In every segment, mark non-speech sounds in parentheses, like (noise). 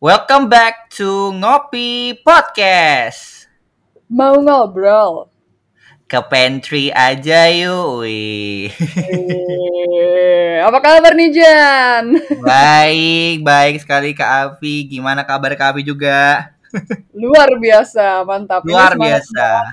Welcome back to Ngopi Podcast. Mau ngobrol? Ke pantry aja yuk. Wih. Eh, apa kabar nih Jan? baik, baik sekali Kak Avi. Gimana kabar Kak Avi juga? Luar biasa, mantap. Luar biasa.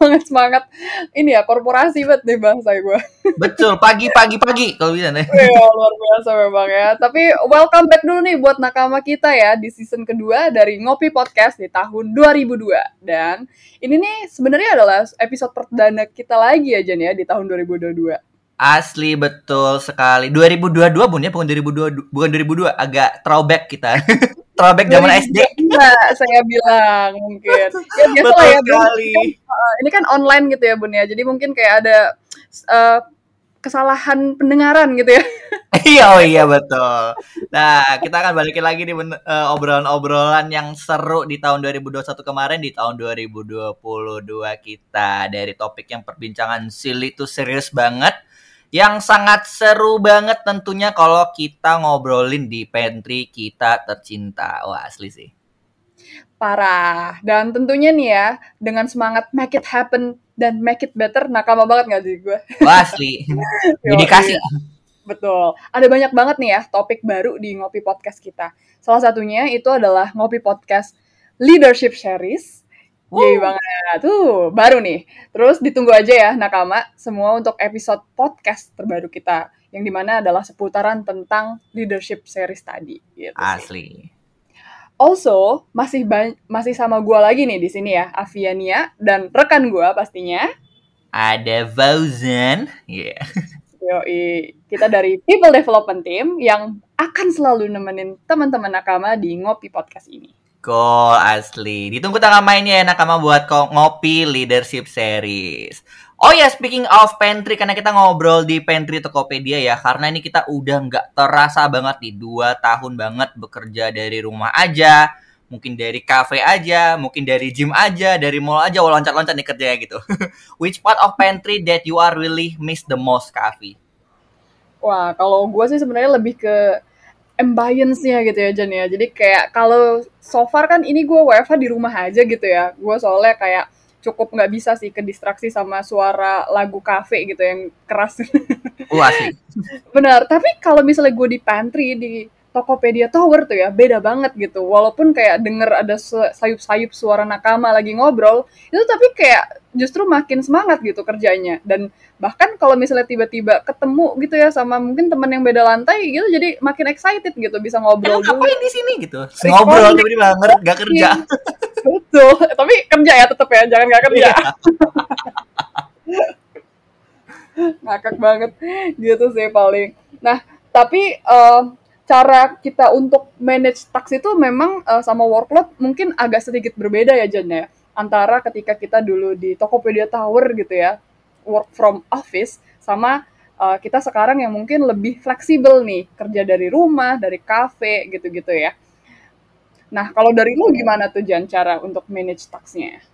Semangat semangat. Ini ya korporasi banget nih bahasa gue. Betul, pagi pagi pagi kalau bisa nih. Iya, luar biasa memang ya. Tapi welcome back dulu nih buat nakama kita ya di season kedua dari Ngopi Podcast di tahun 2002. Dan ini nih sebenarnya adalah episode perdana kita lagi ya Jan ya di tahun 2022. Asli betul sekali. 2022 Bun ya, bukan 2022, bukan 2002, agak throwback kita. (laughs) throwback zaman SD. Enggak, (laughs) saya bilang mungkin. Ya biasa lah Betul ya, sekali. Uh, ini kan online gitu ya Bun ya. Jadi mungkin kayak ada uh, kesalahan pendengaran gitu ya. (laughs) Iya, oh iya betul. Nah, kita akan balikin lagi nih ben- eh, obrolan-obrolan yang seru di tahun 2021 kemarin di tahun 2022 kita dari topik yang perbincangan silly itu serius banget yang sangat seru banget tentunya kalau kita ngobrolin di pantry kita tercinta. Wah, asli sih. Parah. Dan tentunya nih ya, dengan semangat make it happen dan make it better, nakama banget gak sih gue? Wah, asli. (laughs) Dedikasi. Betul. Ada banyak banget nih ya topik baru di Ngopi Podcast kita. Salah satunya itu adalah Ngopi Podcast Leadership Series. Yeay banget. Tuh, baru nih. Terus ditunggu aja ya Nakama semua untuk episode podcast terbaru kita yang di mana adalah seputaran tentang leadership series tadi. Gitu sih. Asli. Also, masih masih sama gua lagi nih di sini ya, Aviania dan rekan gua pastinya. Ada Fauzan. Iya. (laughs) Yoi, kita dari People Development Team yang akan selalu nemenin teman-teman nakama di Ngopi Podcast ini. Cool, asli. Ditunggu tanggal mainnya ya nakama buat ko- ngopi leadership series. Oh ya, speaking of pantry, karena kita ngobrol di pantry Tokopedia ya, karena ini kita udah nggak terasa banget nih, dua tahun banget bekerja dari rumah aja, mungkin dari cafe aja, mungkin dari gym aja, dari mall aja, walau loncat-loncat nih kerjanya gitu. (laughs) Which part of pantry that you are really miss the most, Kavi? Wah, kalau gua sih sebenarnya lebih ke ambience-nya gitu ya, Jan ya. Jadi kayak kalau so far kan ini gua WFH di rumah aja gitu ya. Gua soalnya kayak cukup nggak bisa sih ke distraksi sama suara lagu kafe gitu yang keras. Wah, asli. (laughs) Benar, tapi kalau misalnya gue di pantry di Tokopedia Tower tuh ya beda banget gitu. Walaupun kayak denger ada sayup-sayup suara nakama lagi ngobrol, itu tapi kayak justru makin semangat gitu kerjanya. Dan bahkan kalau misalnya tiba-tiba ketemu gitu ya sama mungkin teman yang beda lantai gitu, jadi makin excited gitu bisa ngobrol Emang dulu. ngapain di sini gitu? Ngobrol tiba-tiba nggak nggak kerja. Iya. (laughs) Betul, tapi kerja ya tetap ya, jangan nggak kerja. (laughs) ngakak banget gitu sih paling. Nah, tapi eh, cara kita untuk manage tax itu memang eh, sama workload mungkin agak sedikit berbeda ya Jan ya. Antara ketika kita dulu di Tokopedia Tower gitu ya, work from office sama eh, kita sekarang yang mungkin lebih fleksibel nih, kerja dari rumah, dari cafe gitu-gitu ya. Nah, kalau dari lu gimana tuh Jan cara untuk manage tax-nya?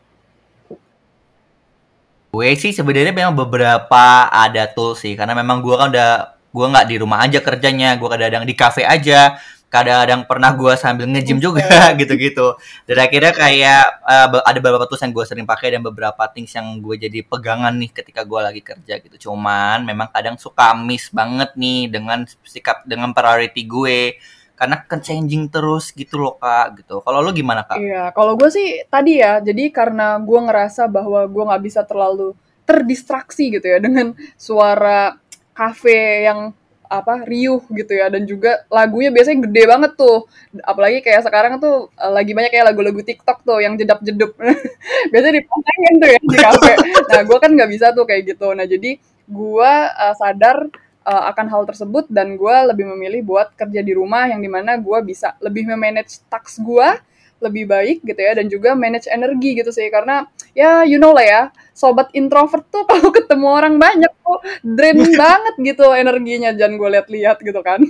Gue sih sebenarnya memang beberapa ada tools sih karena memang gue kan udah gue nggak di rumah aja kerjanya gue kadang-kadang di cafe aja kadang-kadang pernah gue sambil nge-gym juga (laughs) gitu-gitu. Dan akhirnya kayak be- ada beberapa tools yang gue sering pakai dan beberapa things yang gue jadi pegangan nih ketika gue lagi kerja gitu. Cuman memang kadang suka miss banget nih dengan sikap dengan priority gue. Karena kan changing terus gitu loh kak gitu. Kalau lu gimana kak? Iya, kalau gue sih tadi ya, jadi karena gue ngerasa bahwa gue nggak bisa terlalu terdistraksi gitu ya dengan suara kafe yang apa riuh gitu ya. Dan juga lagunya biasanya gede banget tuh. Apalagi kayak sekarang tuh eh, lagi banyak kayak lagu-lagu TikTok tuh yang jedap jedup (laughs) biasanya dipantengin tuh ya di kafe. Nah gue kan nggak bisa tuh kayak gitu. Nah jadi gue eh, sadar eh, akan hal tersebut dan gue lebih memilih buat kerja di rumah yang di mana gue bisa lebih memanage tax gue lebih baik gitu ya dan juga manage energi gitu sih. Karena ya you know lah ya sobat introvert tuh kalau ketemu orang banyak tuh drain (laughs) banget gitu energinya jangan gue lihat-lihat gitu kan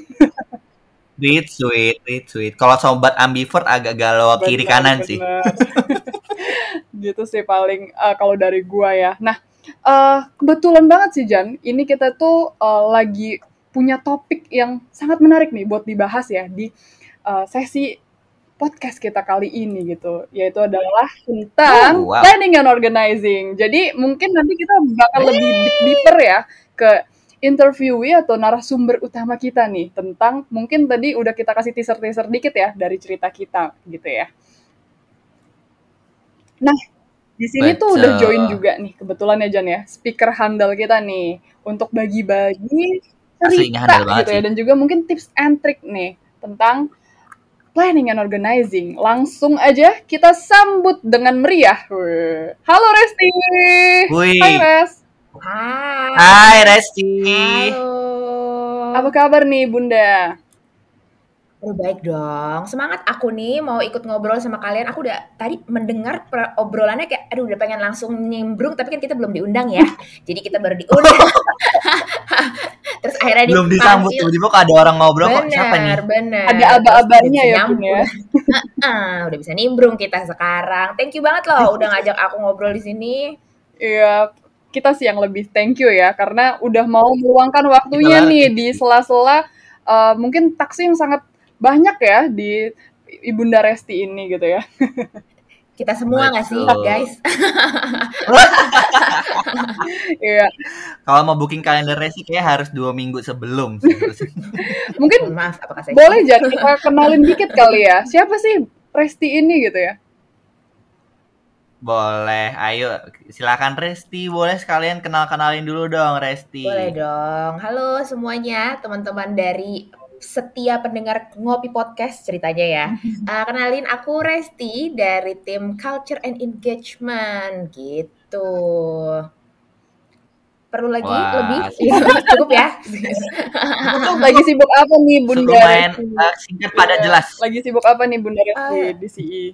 Read sweet, read sweet. Kalau sobat ambivert agak galau kiri Benar, kanan sih. benar. (laughs) gitu sih paling eh, kalau dari gua ya. Nah, eh, kebetulan banget sih Jan, ini kita tuh eh, lagi punya topik yang sangat menarik nih buat dibahas ya di eh, sesi podcast kita kali ini gitu, yaitu adalah tentang Oh, wow. planning and organizing. Jadi mungkin nanti kita bakal lebih deep- deeper ya ke interviewee atau narasumber utama kita nih tentang mungkin tadi udah kita kasih teaser-teaser dikit ya dari cerita kita gitu ya. Nah, di sini tuh udah Betul. join juga nih kebetulan ya Jan ya, speaker handal kita nih untuk bagi-bagi cerita gitu ya dan juga mungkin tips and trick nih tentang planning and organizing. Langsung aja kita sambut dengan meriah. Halo Resti. Wih. Hai Res. Hai. Hai Resti. Halo. Apa kabar nih Bunda? Oh, baik dong. Semangat aku nih mau ikut ngobrol sama kalian. Aku udah tadi mendengar obrolannya kayak aduh udah pengen langsung nyembrung tapi kan kita belum diundang ya. (laughs) Jadi kita baru diundang. (laughs) Terus akhirnya Belum disambut tiba-tiba kok ada orang ngobrol kok siapa nih? Bener, bener. Ada aba-abanya ya, ya? Heeh, udah bisa nimbrung kita sekarang. Thank you banget loh udah ngajak aku ngobrol di sini. Iya, kita sih yang lebih thank you ya karena udah mau meluangkan waktunya nih di sela-sela eh, mungkin taksi yang sangat banyak ya di Ibunda Resti ini gitu ya. (laughs) Kita semua nggak sih, guys? (laughs) Iya, Kalau mau booking kalender Resti kayak harus dua minggu sebelum. (laughs) mungkin maaf, apakah saya boleh jangan kita kenalin dikit kali ya. Siapa sih Resti ini gitu ya? Boleh, ayo silakan Resti. Boleh sekalian kenal-kenalin dulu dong Resti. Boleh dong. Halo semuanya, teman-teman dari setia pendengar Ngopi Podcast ceritanya ya. Eh, (laughs) kenalin aku Resti dari tim Culture and Engagement gitu. Perlu lagi Wah, lebih? sip. Cukup ya. (laughs) Lagi (laughs) sibuk apa nih Bunda Lumayan Resti? eh, singkat pada Iya, jelas. Lagi sibuk apa nih Bunda Resti Ah. di CI?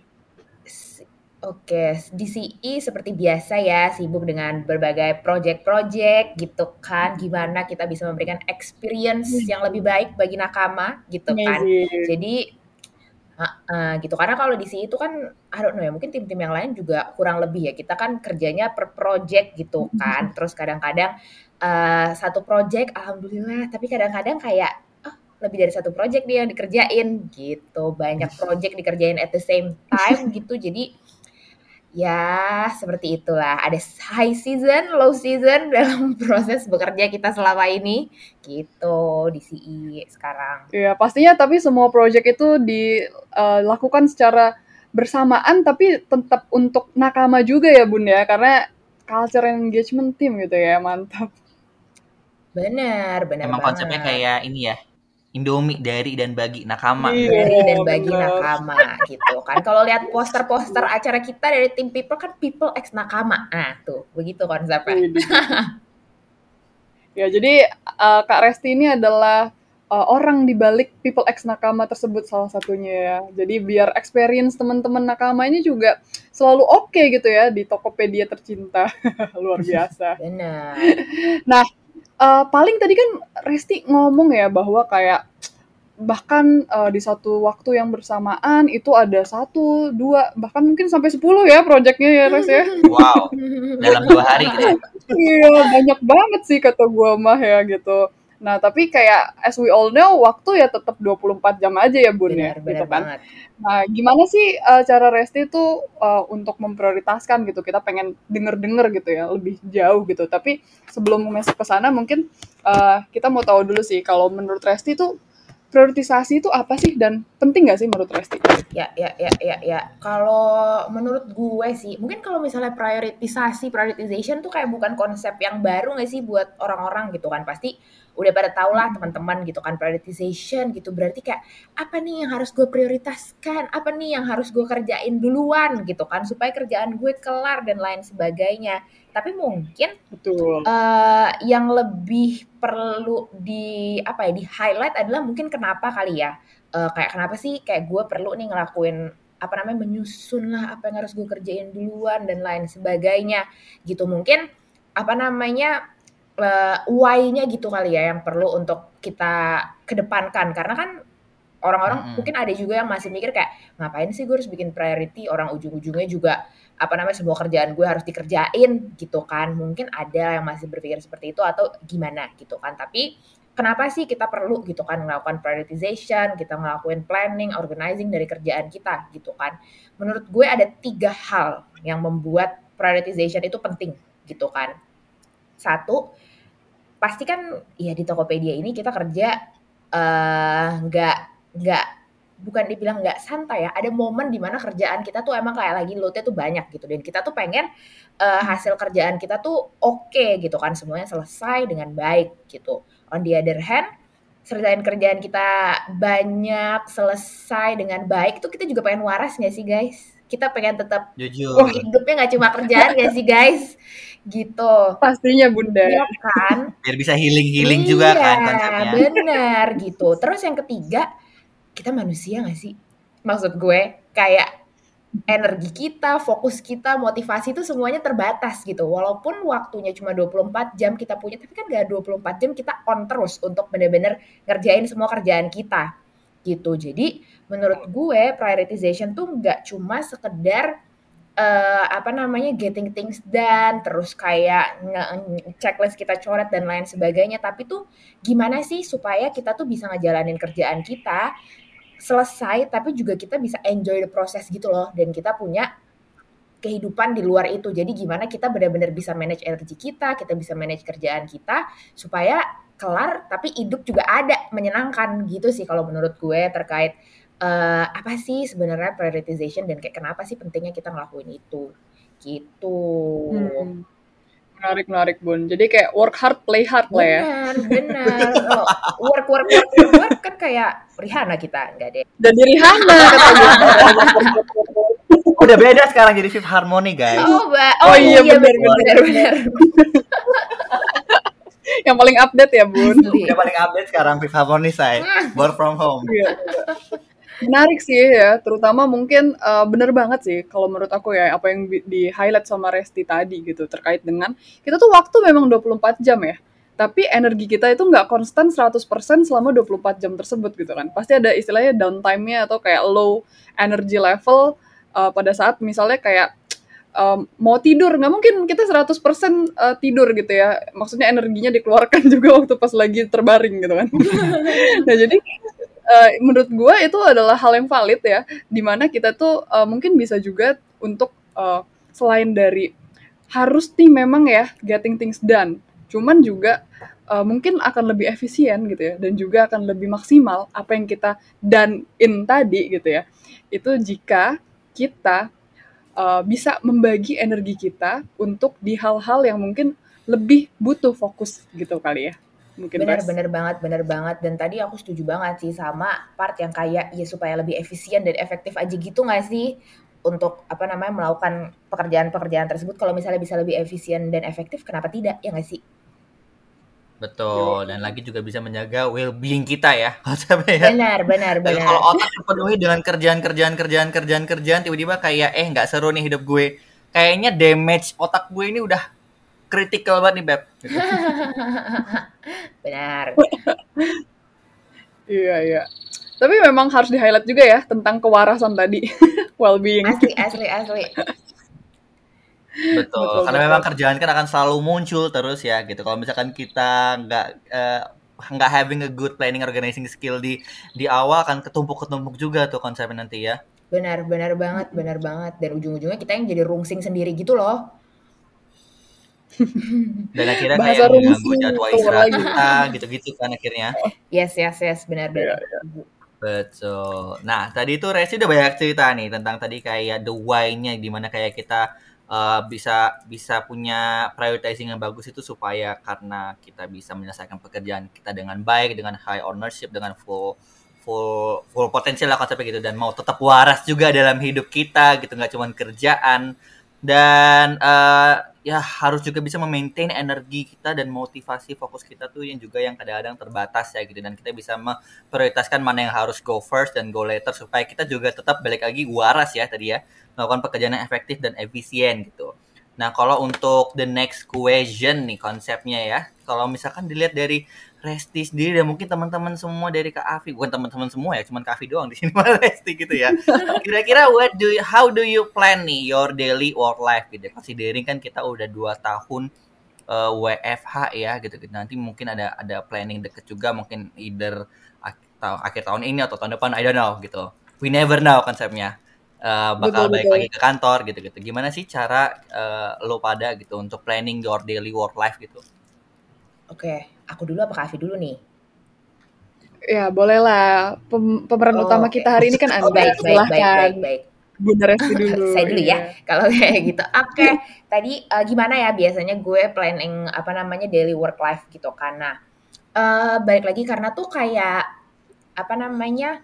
Oke, di CI seperti biasa ya, sibuk dengan berbagai project-project gitu kan. Gimana kita bisa memberikan experience yang lebih baik bagi nakama gitu kan. Amazing. Jadi uh, uh, gitu. Karena kalau di sini itu kan I don't know ya mungkin tim-tim yang lain juga kurang lebih ya. Kita kan kerjanya per project gitu kan. Terus kadang-kadang uh, satu project alhamdulillah. Tapi kadang-kadang kayak ah lebih dari satu project nih yang dikerjain gitu. Banyak project dikerjain at the same time gitu. Jadi ya seperti itulah ada high season low season (laughs) dalam proses bekerja kita selama ini gitu di CI sekarang Iya, pastinya tapi semua project itu dilakukan secara bersamaan tapi tetap untuk nakama juga ya Bun ya karena culture and engagement team gitu ya mantap Benar, benar Emang banget. konsepnya kayak ini ya. Indomie dari dan bagi nakama. Iya. dari dan bagi nakama gitu kan. Kalau lihat poster-poster acara kita dari tim people kan people ex nakama. Nah, tuh, begitu konsepnya. (laughs) Ya jadi uh, Kak Resti ini adalah uh, orang di balik People X Nakama tersebut salah satunya ya. Jadi biar experience teman-teman nakama ini juga selalu oke gitu ya di Tokopedia tercinta. (laughs) Luar biasa. Benar. Uh, paling tadi kan Resti ngomong ya bahwa kayak bahkan uh, di satu waktu yang bersamaan itu ada satu, dua, bahkan mungkin sampai sepuluh ya proyeknya ya Res ya. (laughs) Wow, dalam dua hari gitu. ya. Iya, banyak banget sih kata gua mah ya gitu. Nah, tapi kayak as we all know, waktu ya tetap 24 jam aja ya Bun ya, Benar, benar gitu kan. banget. Nah, gimana sih uh, cara Resti tuh uh, untuk memprioritaskan gitu? Kita pengen denger-denger gitu ya, lebih jauh gitu. Tapi sebelum masuk ke sana mungkin uh, kita mau tahu dulu sih kalau menurut Resti tuh prioritisasi itu apa sih dan penting nggak sih menurut Resti? Ya, ya, ya, ya, ya. Kalau menurut gue sih, mungkin kalau misalnya prioritisasi, prioritization tuh kayak bukan konsep yang baru nggak sih buat orang-orang gitu kan. Pasti udah pada tau lah teman-teman gitu kan prioritization gitu. Berarti kayak apa nih yang harus gue prioritaskan? Apa nih yang harus gue kerjain duluan gitu kan supaya kerjaan gue kelar dan lain sebagainya. Tapi mungkin Betul. eh yang lebih perlu di apa ya di highlight adalah mungkin kenapa kali ya Eh, kayak kenapa sih kayak gue perlu nih ngelakuin apa namanya menyusun lah apa yang harus gue kerjain duluan dan lain sebagainya gitu mungkin apa namanya eh, why-nya gitu kali ya yang perlu untuk kita kedepankan karena kan orang-orang Mm-mm. mungkin ada juga yang masih mikir kayak ngapain sih gue harus bikin priority orang ujung-ujungnya juga apa namanya semua kerjaan gue harus dikerjain gitu kan mungkin ada yang masih berpikir seperti itu atau gimana gitu kan tapi kenapa sih kita perlu gitu kan melakukan prioritization, kita ngelakuin planning, organizing dari kerjaan kita gitu kan. Menurut gue ada tiga hal yang membuat prioritization itu penting gitu kan. Satu, pasti kan ya di Tokopedia ini kita kerja eh, nggak uh, nggak bukan dibilang nggak santai ya ada momen di mana kerjaan kita tuh emang kayak lagi loadnya tuh banyak gitu. Dan kita tuh pengen uh, hasil kerjaan kita tuh oke okay, gitu kan semuanya selesai dengan baik gitu. On the other hand selesaiin kerjaan kita banyak selesai dengan baik tuh kita juga pengen waras nggak sih guys? Kita pengen tetap Jujur. Oh, hidupnya nggak cuma kerjaan gak sih guys gitu pastinya bunda ya kan (laughs) biar bisa healing healing iya, juga kan konsepnya benar gitu terus yang ketiga kita manusia gak sih? Maksud gue kayak energi kita, fokus kita, motivasi itu semuanya terbatas gitu. Walaupun waktunya cuma 24 jam kita punya, tapi kan gak 24 jam kita on terus untuk bener-bener ngerjain semua kerjaan kita gitu. Jadi menurut gue prioritization tuh gak cuma sekedar uh, apa namanya getting things done, terus kayak checklist kita coret dan lain sebagainya. Tapi tuh gimana sih supaya kita tuh bisa ngejalanin kerjaan kita selesai tapi juga kita bisa enjoy the process gitu loh dan kita punya kehidupan di luar itu. Jadi gimana kita benar-benar bisa manage energi kita, kita bisa manage kerjaan kita supaya kelar tapi hidup juga ada menyenangkan gitu sih kalau menurut gue terkait uh, apa sih sebenarnya prioritization dan kayak kenapa sih pentingnya kita ngelakuin itu? Gitu. Hmm. Menarik menarik bun. Jadi kayak work hard play hard lah ya. Benar benar. Oh, work work work work, work kan kayak Rihanna kita enggak deh. Jadi Rihanna (laughs) udah beda sekarang jadi Fifth Harmony guys. Oh, ba oh, oh iya, iya benar benar benar. yang paling update ya bun. Yang paling update sekarang Fifth Harmony saya work from home. Iya, iya. Menarik sih ya, terutama mungkin uh, bener banget sih kalau menurut aku ya apa yang di highlight sama Resti tadi gitu terkait dengan kita tuh waktu memang 24 jam ya. Tapi energi kita itu nggak konstan 100% selama 24 jam tersebut gitu kan. Pasti ada istilahnya downtime-nya atau kayak low energy level uh, pada saat misalnya kayak um, mau tidur nggak mungkin kita 100% uh, tidur gitu ya maksudnya energinya dikeluarkan (laughs) juga waktu pas lagi terbaring gitu kan (laughs) nah jadi uh, menurut gue itu adalah hal yang valid ya di mana kita tuh uh, mungkin bisa juga untuk uh, selain dari harus nih memang ya getting things done cuman juga uh, mungkin akan lebih efisien gitu ya dan juga akan lebih maksimal apa yang kita done in tadi gitu ya. Itu jika kita uh, bisa membagi energi kita untuk di hal-hal yang mungkin lebih butuh fokus gitu kali ya mungkin bener bener banget bener banget. Dan tadi aku setuju banget sih sama part yang kayak ya supaya lebih efisien dan efektif aja gitu nggak sih? Untuk apa namanya melakukan pekerjaan-pekerjaan tersebut. Kalau misalnya bisa lebih efisien dan efektif kenapa tidak ya nggak sih? Betul, dan lagi juga bisa menjaga well-being kita ya, (laughs) ya. Benar, benar, benar. Kalau otak terpenuhi dengan kerjaan-kerjaan, kerjaan-kerjaan, kerjaan, tiba-tiba kayak eh nggak seru nih hidup gue. Kayaknya damage otak gue ini udah kritikal banget nih Beb. (laughs) Benar. iya iya. Tapi memang harus di-highlight juga ya tentang kewarasan tadi, (laughs) well-being. Asli asli asli. Betul, betul karena betul. memang kerjaan kan akan selalu muncul terus ya gitu. Kalau misalkan kita nggak uh, nggak having a good planning organizing skill di di awal kan ketumpuk-ketumpuk juga tuh konsepnya nanti ya. Benar, benar banget, benar banget. Dan ujung-ujungnya kita yang jadi rungsing sendiri gitu loh dan akhirnya Bahasa kayak mengganggu jadwal istirahat kita gitu-gitu kan akhirnya. Yes yes yes benar-benar yeah, yeah. betul. Nah tadi itu Resi udah banyak cerita nih tentang tadi kayak the why-nya di mana kayak kita uh, bisa bisa punya prioritizing yang bagus itu supaya karena kita bisa menyelesaikan pekerjaan kita dengan baik dengan high ownership dengan full full full potensial lah konsepnya gitu. Dan mau tetap waras juga dalam hidup kita gitu nggak cuma kerjaan. Dan uh, ya harus juga bisa memaintain energi kita dan motivasi fokus kita tuh yang juga yang kadang-kadang terbatas ya gitu dan kita bisa memprioritaskan mana yang harus go first dan go later supaya kita juga tetap balik lagi waras ya tadi ya melakukan pekerjaan yang efektif dan efisien gitu. Nah kalau untuk the next question nih konsepnya ya kalau misalkan dilihat dari Resti sendiri dan mungkin teman-teman semua dari Kak Afi bukan teman-teman semua ya cuman Kak Afi doang di sini (laughs) malah Resti gitu ya kira-kira what do you, how do you plan nih your daily work life gitu considering kan kita udah dua tahun uh, WFH ya gitu, gitu. Nanti mungkin ada ada planning deket juga mungkin either akhir tahun ini atau tahun depan I don't know gitu. We never know konsepnya. Uh, bakal betul, balik betul. lagi ke kantor gitu-gitu. Gimana sih cara uh, lo pada gitu untuk planning your daily work life gitu? Oke, aku dulu apa Kavi dulu nih? Ya, bolehlah. Pem pemeran oh, utama kita hari ini kan (laughs) Anda. Oh, baik, baik, baik, baik, baik. Bunda Resti (laughs) dulu. Saya dulu ya, yeah. kalau (laughs) kayak gitu. Oke, okay. tadi uh, gimana ya biasanya gue planning apa namanya daily work life gitu karena uh, balik lagi karena tuh kayak apa namanya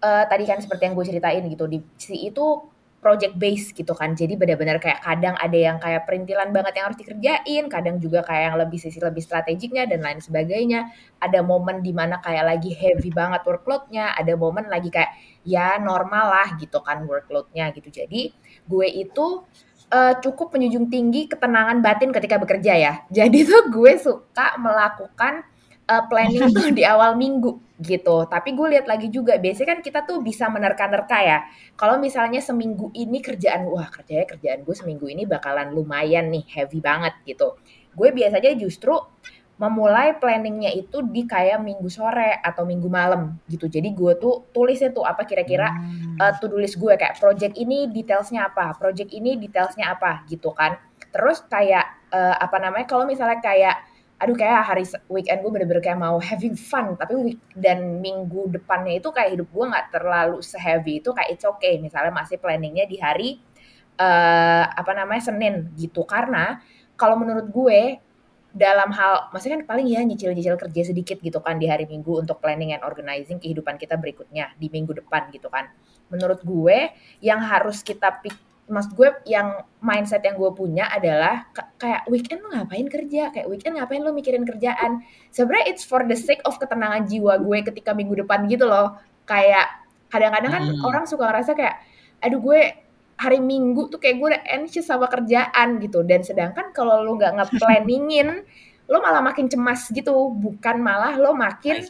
uh, tadi kan seperti yang gue ceritain gitu di si itu project base gitu kan. Jadi benar-benar kayak kadang ada yang kayak perintilan banget yang harus dikerjain, kadang juga kayak yang lebih sisi lebih strategiknya dan lain sebagainya. Ada momen di mana kayak lagi heavy banget workloadnya, ada momen lagi kayak ya normal lah gitu kan workloadnya gitu. Jadi gue itu uh, cukup menjunjung tinggi ketenangan batin ketika bekerja ya. (laughs) Jadi tuh gue suka melakukan uh, planning (laughs) tuh di awal minggu gitu. Tapi gue lihat lagi juga, biasanya kan kita tuh bisa menerka-nerka ya. Kalau misalnya seminggu ini kerjaan, wah kerjanya kerjaan gue seminggu ini bakalan lumayan nih, heavy banget gitu. Gue biasanya justru memulai planningnya itu di kayak minggu sore atau minggu malam gitu. Jadi gue tuh tulisnya tuh apa kira-kira hmm. uh, to do list gue kayak project ini detailsnya apa, project ini detailsnya apa gitu kan. Terus kayak uh, apa namanya kalau misalnya kayak aduh kayak hari weekend gue bener-bener kayak mau having fun. Tapi week dan minggu depannya itu kayak hidup gue nggak terlalu seheavy itu kayak it's okay. Misalnya masih planningnya di hari uh, apa namanya Senin gitu. Karena kalau menurut gue dalam hal maksudnya kan paling ya nyicil-nyicil kerja sedikit gitu kan di hari Minggu untuk planning and organizing kehidupan kita berikutnya di minggu depan gitu kan. Menurut gue yang harus kita pik mas gue yang mindset yang gue punya adalah kayak weekend lo ngapain kerja? Kayak weekend ngapain lo mikirin kerjaan? Sebenarnya it's for the sake of ketenangan jiwa gue ketika minggu depan gitu loh. Kayak kadang-kadang kan hmm. orang suka ngerasa kayak aduh gue hari minggu tuh kayak gue udah anxious sama kerjaan gitu. Dan sedangkan kalau lo nggak ngeplanningin (laughs) lo malah makin cemas gitu. Bukan malah lo makin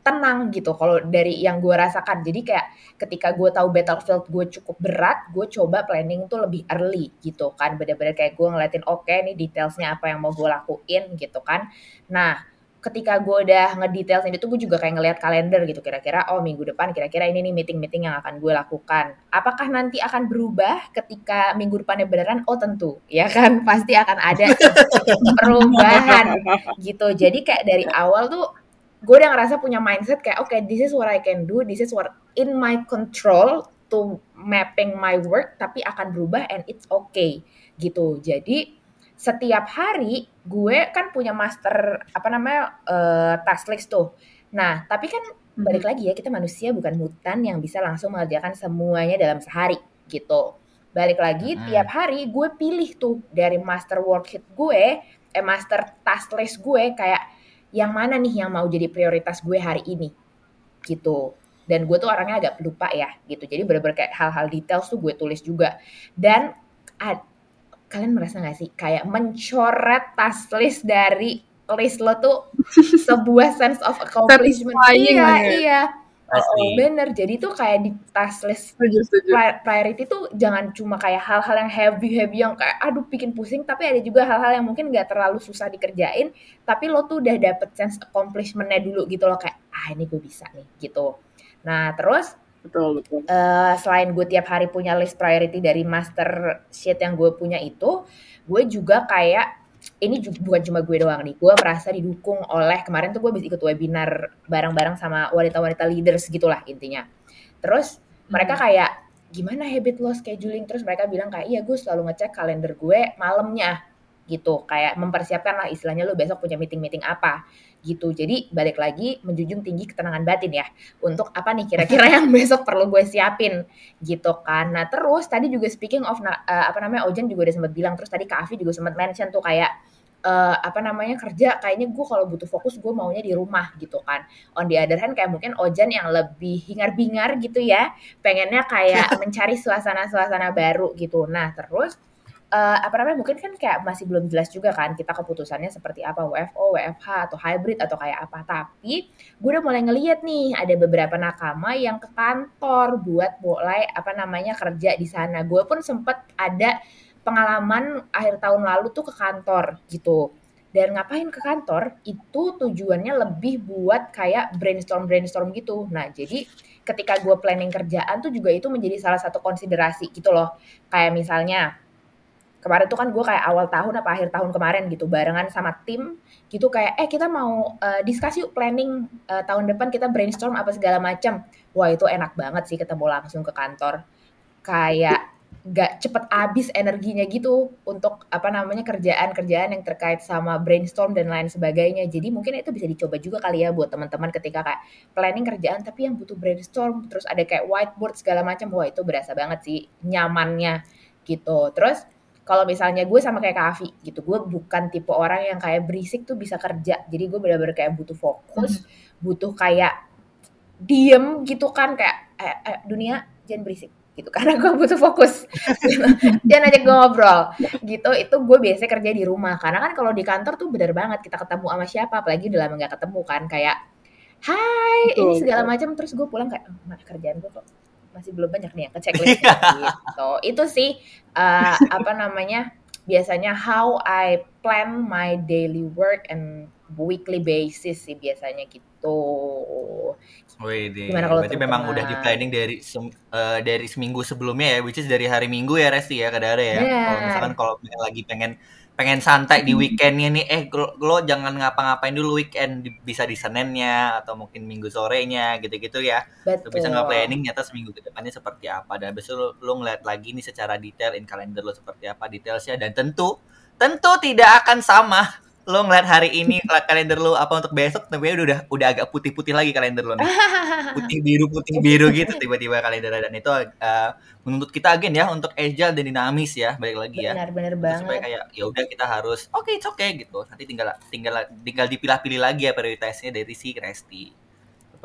tenang gitu kalau dari yang gue rasakan. Jadi kayak ketika gue tahu battlefield gue cukup berat gue coba planning tuh lebih early gitu kan. Bener-bener kayak gue ngeliatin oke okay, nih detailsnya apa yang mau gue lakuin gitu kan. Nah ketika gue udah ngedetails ini tuh gue juga kayak ngeliat kalender gitu. Kira-kira oh minggu depan kira-kira ini nih meeting-meeting yang akan gue lakukan. Apakah nanti akan berubah ketika minggu depannya beneran? Oh tentu. Ya kan? Pasti akan ada (laughs) perubahan gitu. Jadi kayak dari awal tuh gue udah ngerasa punya mindset kayak oke okay, this is what I can do. This is what in my control to mapping my work tapi akan berubah and it's okay. Gitu. Jadi setiap hari gue kan punya master apa namanya uh, task list tuh. Nah tapi kan hmm. balik lagi ya kita manusia bukan hutan yang bisa langsung mengerjakan semuanya dalam sehari. Gitu. Balik lagi hmm. tiap hari gue pilih tuh dari master worksheet gue eh master task list gue kayak yang mana nih yang mau jadi prioritas gue hari ini? Gitu. Dan gue tuh orangnya agak lupa ya gitu. Jadi bener-bener kayak hal-hal detail tuh gue tulis juga. Dan ad, kalian merasa gak sih? Kayak mencoret task list dari list lo tuh (laughs) sebuah sense of accomplishment. Iya iya Oh, bener. Jadi tuh kayak di task list priority tuh jangan cuma kayak hal-hal yang heavy-heavy yang kayak aduh bikin pusing, tapi ada juga hal-hal yang mungkin gak terlalu susah dikerjain, tapi lo tuh udah dapet sense accomplishment-nya dulu gitu loh kayak ah ini gue bisa nih gitu. Nah terus betul betul. Uh, selain gue tiap hari punya list priority dari master sheet yang gue punya itu, gue juga kayak ini juga, bukan cuma gue doang nih, gue merasa didukung oleh kemarin tuh gue bisa ikut webinar bareng-bareng sama wanita-wanita leaders gitulah intinya. Terus hmm. mereka kayak gimana habit lo scheduling terus mereka bilang kayak iya gue selalu ngecek kalender gue malamnya gitu kayak mempersiapkan lah istilahnya lo besok punya meeting-meeting apa gitu jadi balik lagi menjunjung tinggi ketenangan batin ya untuk apa nih kira-kira yang (laughs) besok perlu gue siapin gitu kan nah terus tadi juga speaking of uh, apa namanya Ojen juga udah sempat bilang terus tadi Kak Afi juga sempat mention tuh kayak uh, apa namanya kerja kayaknya gue kalau butuh fokus gue maunya di rumah gitu kan on the other hand kayak mungkin Ojan yang lebih hingar-bingar gitu ya pengennya kayak (laughs) mencari suasana-suasana baru gitu nah terus uh, apa namanya mungkin kan kayak masih belum jelas juga kan kita keputusannya seperti apa WFO, WFH atau hybrid atau kayak apa. Tapi gue udah mulai ngeliat nih ada beberapa nakama yang ke kantor buat mulai apa namanya kerja di sana. Gue pun sempet ada pengalaman akhir tahun lalu tuh ke kantor gitu. Dan ngapain ke kantor itu tujuannya lebih buat kayak brainstorm-brainstorm gitu. Nah, jadi ketika gue planning kerjaan tuh juga itu menjadi salah satu konsiderasi gitu loh. Kayak misalnya kemarin tuh kan gue kayak awal tahun apa akhir tahun kemarin gitu barengan sama tim gitu kayak eh kita mau uh, diskusi yuk planning uh, tahun depan kita brainstorm apa segala macam wah itu enak banget sih ketemu langsung ke kantor kayak gak cepet habis energinya gitu untuk apa namanya kerjaan-kerjaan yang terkait sama brainstorm dan lain sebagainya. Jadi mungkin itu bisa dicoba juga kali ya buat teman-teman ketika kayak planning kerjaan tapi yang butuh brainstorm terus ada kayak whiteboard segala macam. Wah, itu berasa banget sih nyamannya gitu. Terus kalau misalnya gue sama kayak Kak gitu, gue bukan tipe orang yang kayak berisik tuh bisa kerja. Jadi gue benar-benar kayak butuh fokus, hmm. butuh kayak diem gitu kan kayak eh, eh, dunia jangan berisik gitu (laughs) karena gue butuh fokus jangan aja gue ngobrol gitu itu gue biasa kerja di rumah karena kan kalau di kantor tuh bener banget kita ketemu sama siapa apalagi udah lama nggak ketemu kan kayak hai betul, ini segala macam terus gue pulang kayak oh, kerjaan gue kok masih belum banyak nih yang (laughs) ke checklist iya. gitu. Itu sih uh, apa namanya? Biasanya how I plan my daily work and weekly basis sih biasanya gitu. Wih, Gimana kalau berarti memang udah di planning dari sem uh, dari seminggu sebelumnya ya, which is dari hari Minggu ya Resti ya, kadang ya. Yeah. Kalau misalkan kalau lagi pengen pengen santai di weekendnya nih eh lo, lo jangan ngapa-ngapain dulu weekend bisa di Seninnya atau mungkin Minggu sorenya gitu-gitu ya Betul. lo bisa nggak planning nyata seminggu ke depannya seperti apa dan besok lo, lo ngeliat lagi nih secara detail in kalender lo seperti apa detailsnya dan tentu tentu tidak akan sama lo ngeliat hari ini kalender lo apa untuk besok tapi udah udah agak putih-putih lagi kalender lo nih. (laughs) Putih biru putih biru gitu tiba-tiba kalender dan itu uh, menuntut kita agen ya untuk agile dan dinamis ya balik lagi ya. Benar-benar banget. Supaya kayak ya udah kita harus oke okay, oke okay, gitu. Nanti tinggal tinggal tinggal dipilah-pilih lagi ya prioritasnya dari si Resti.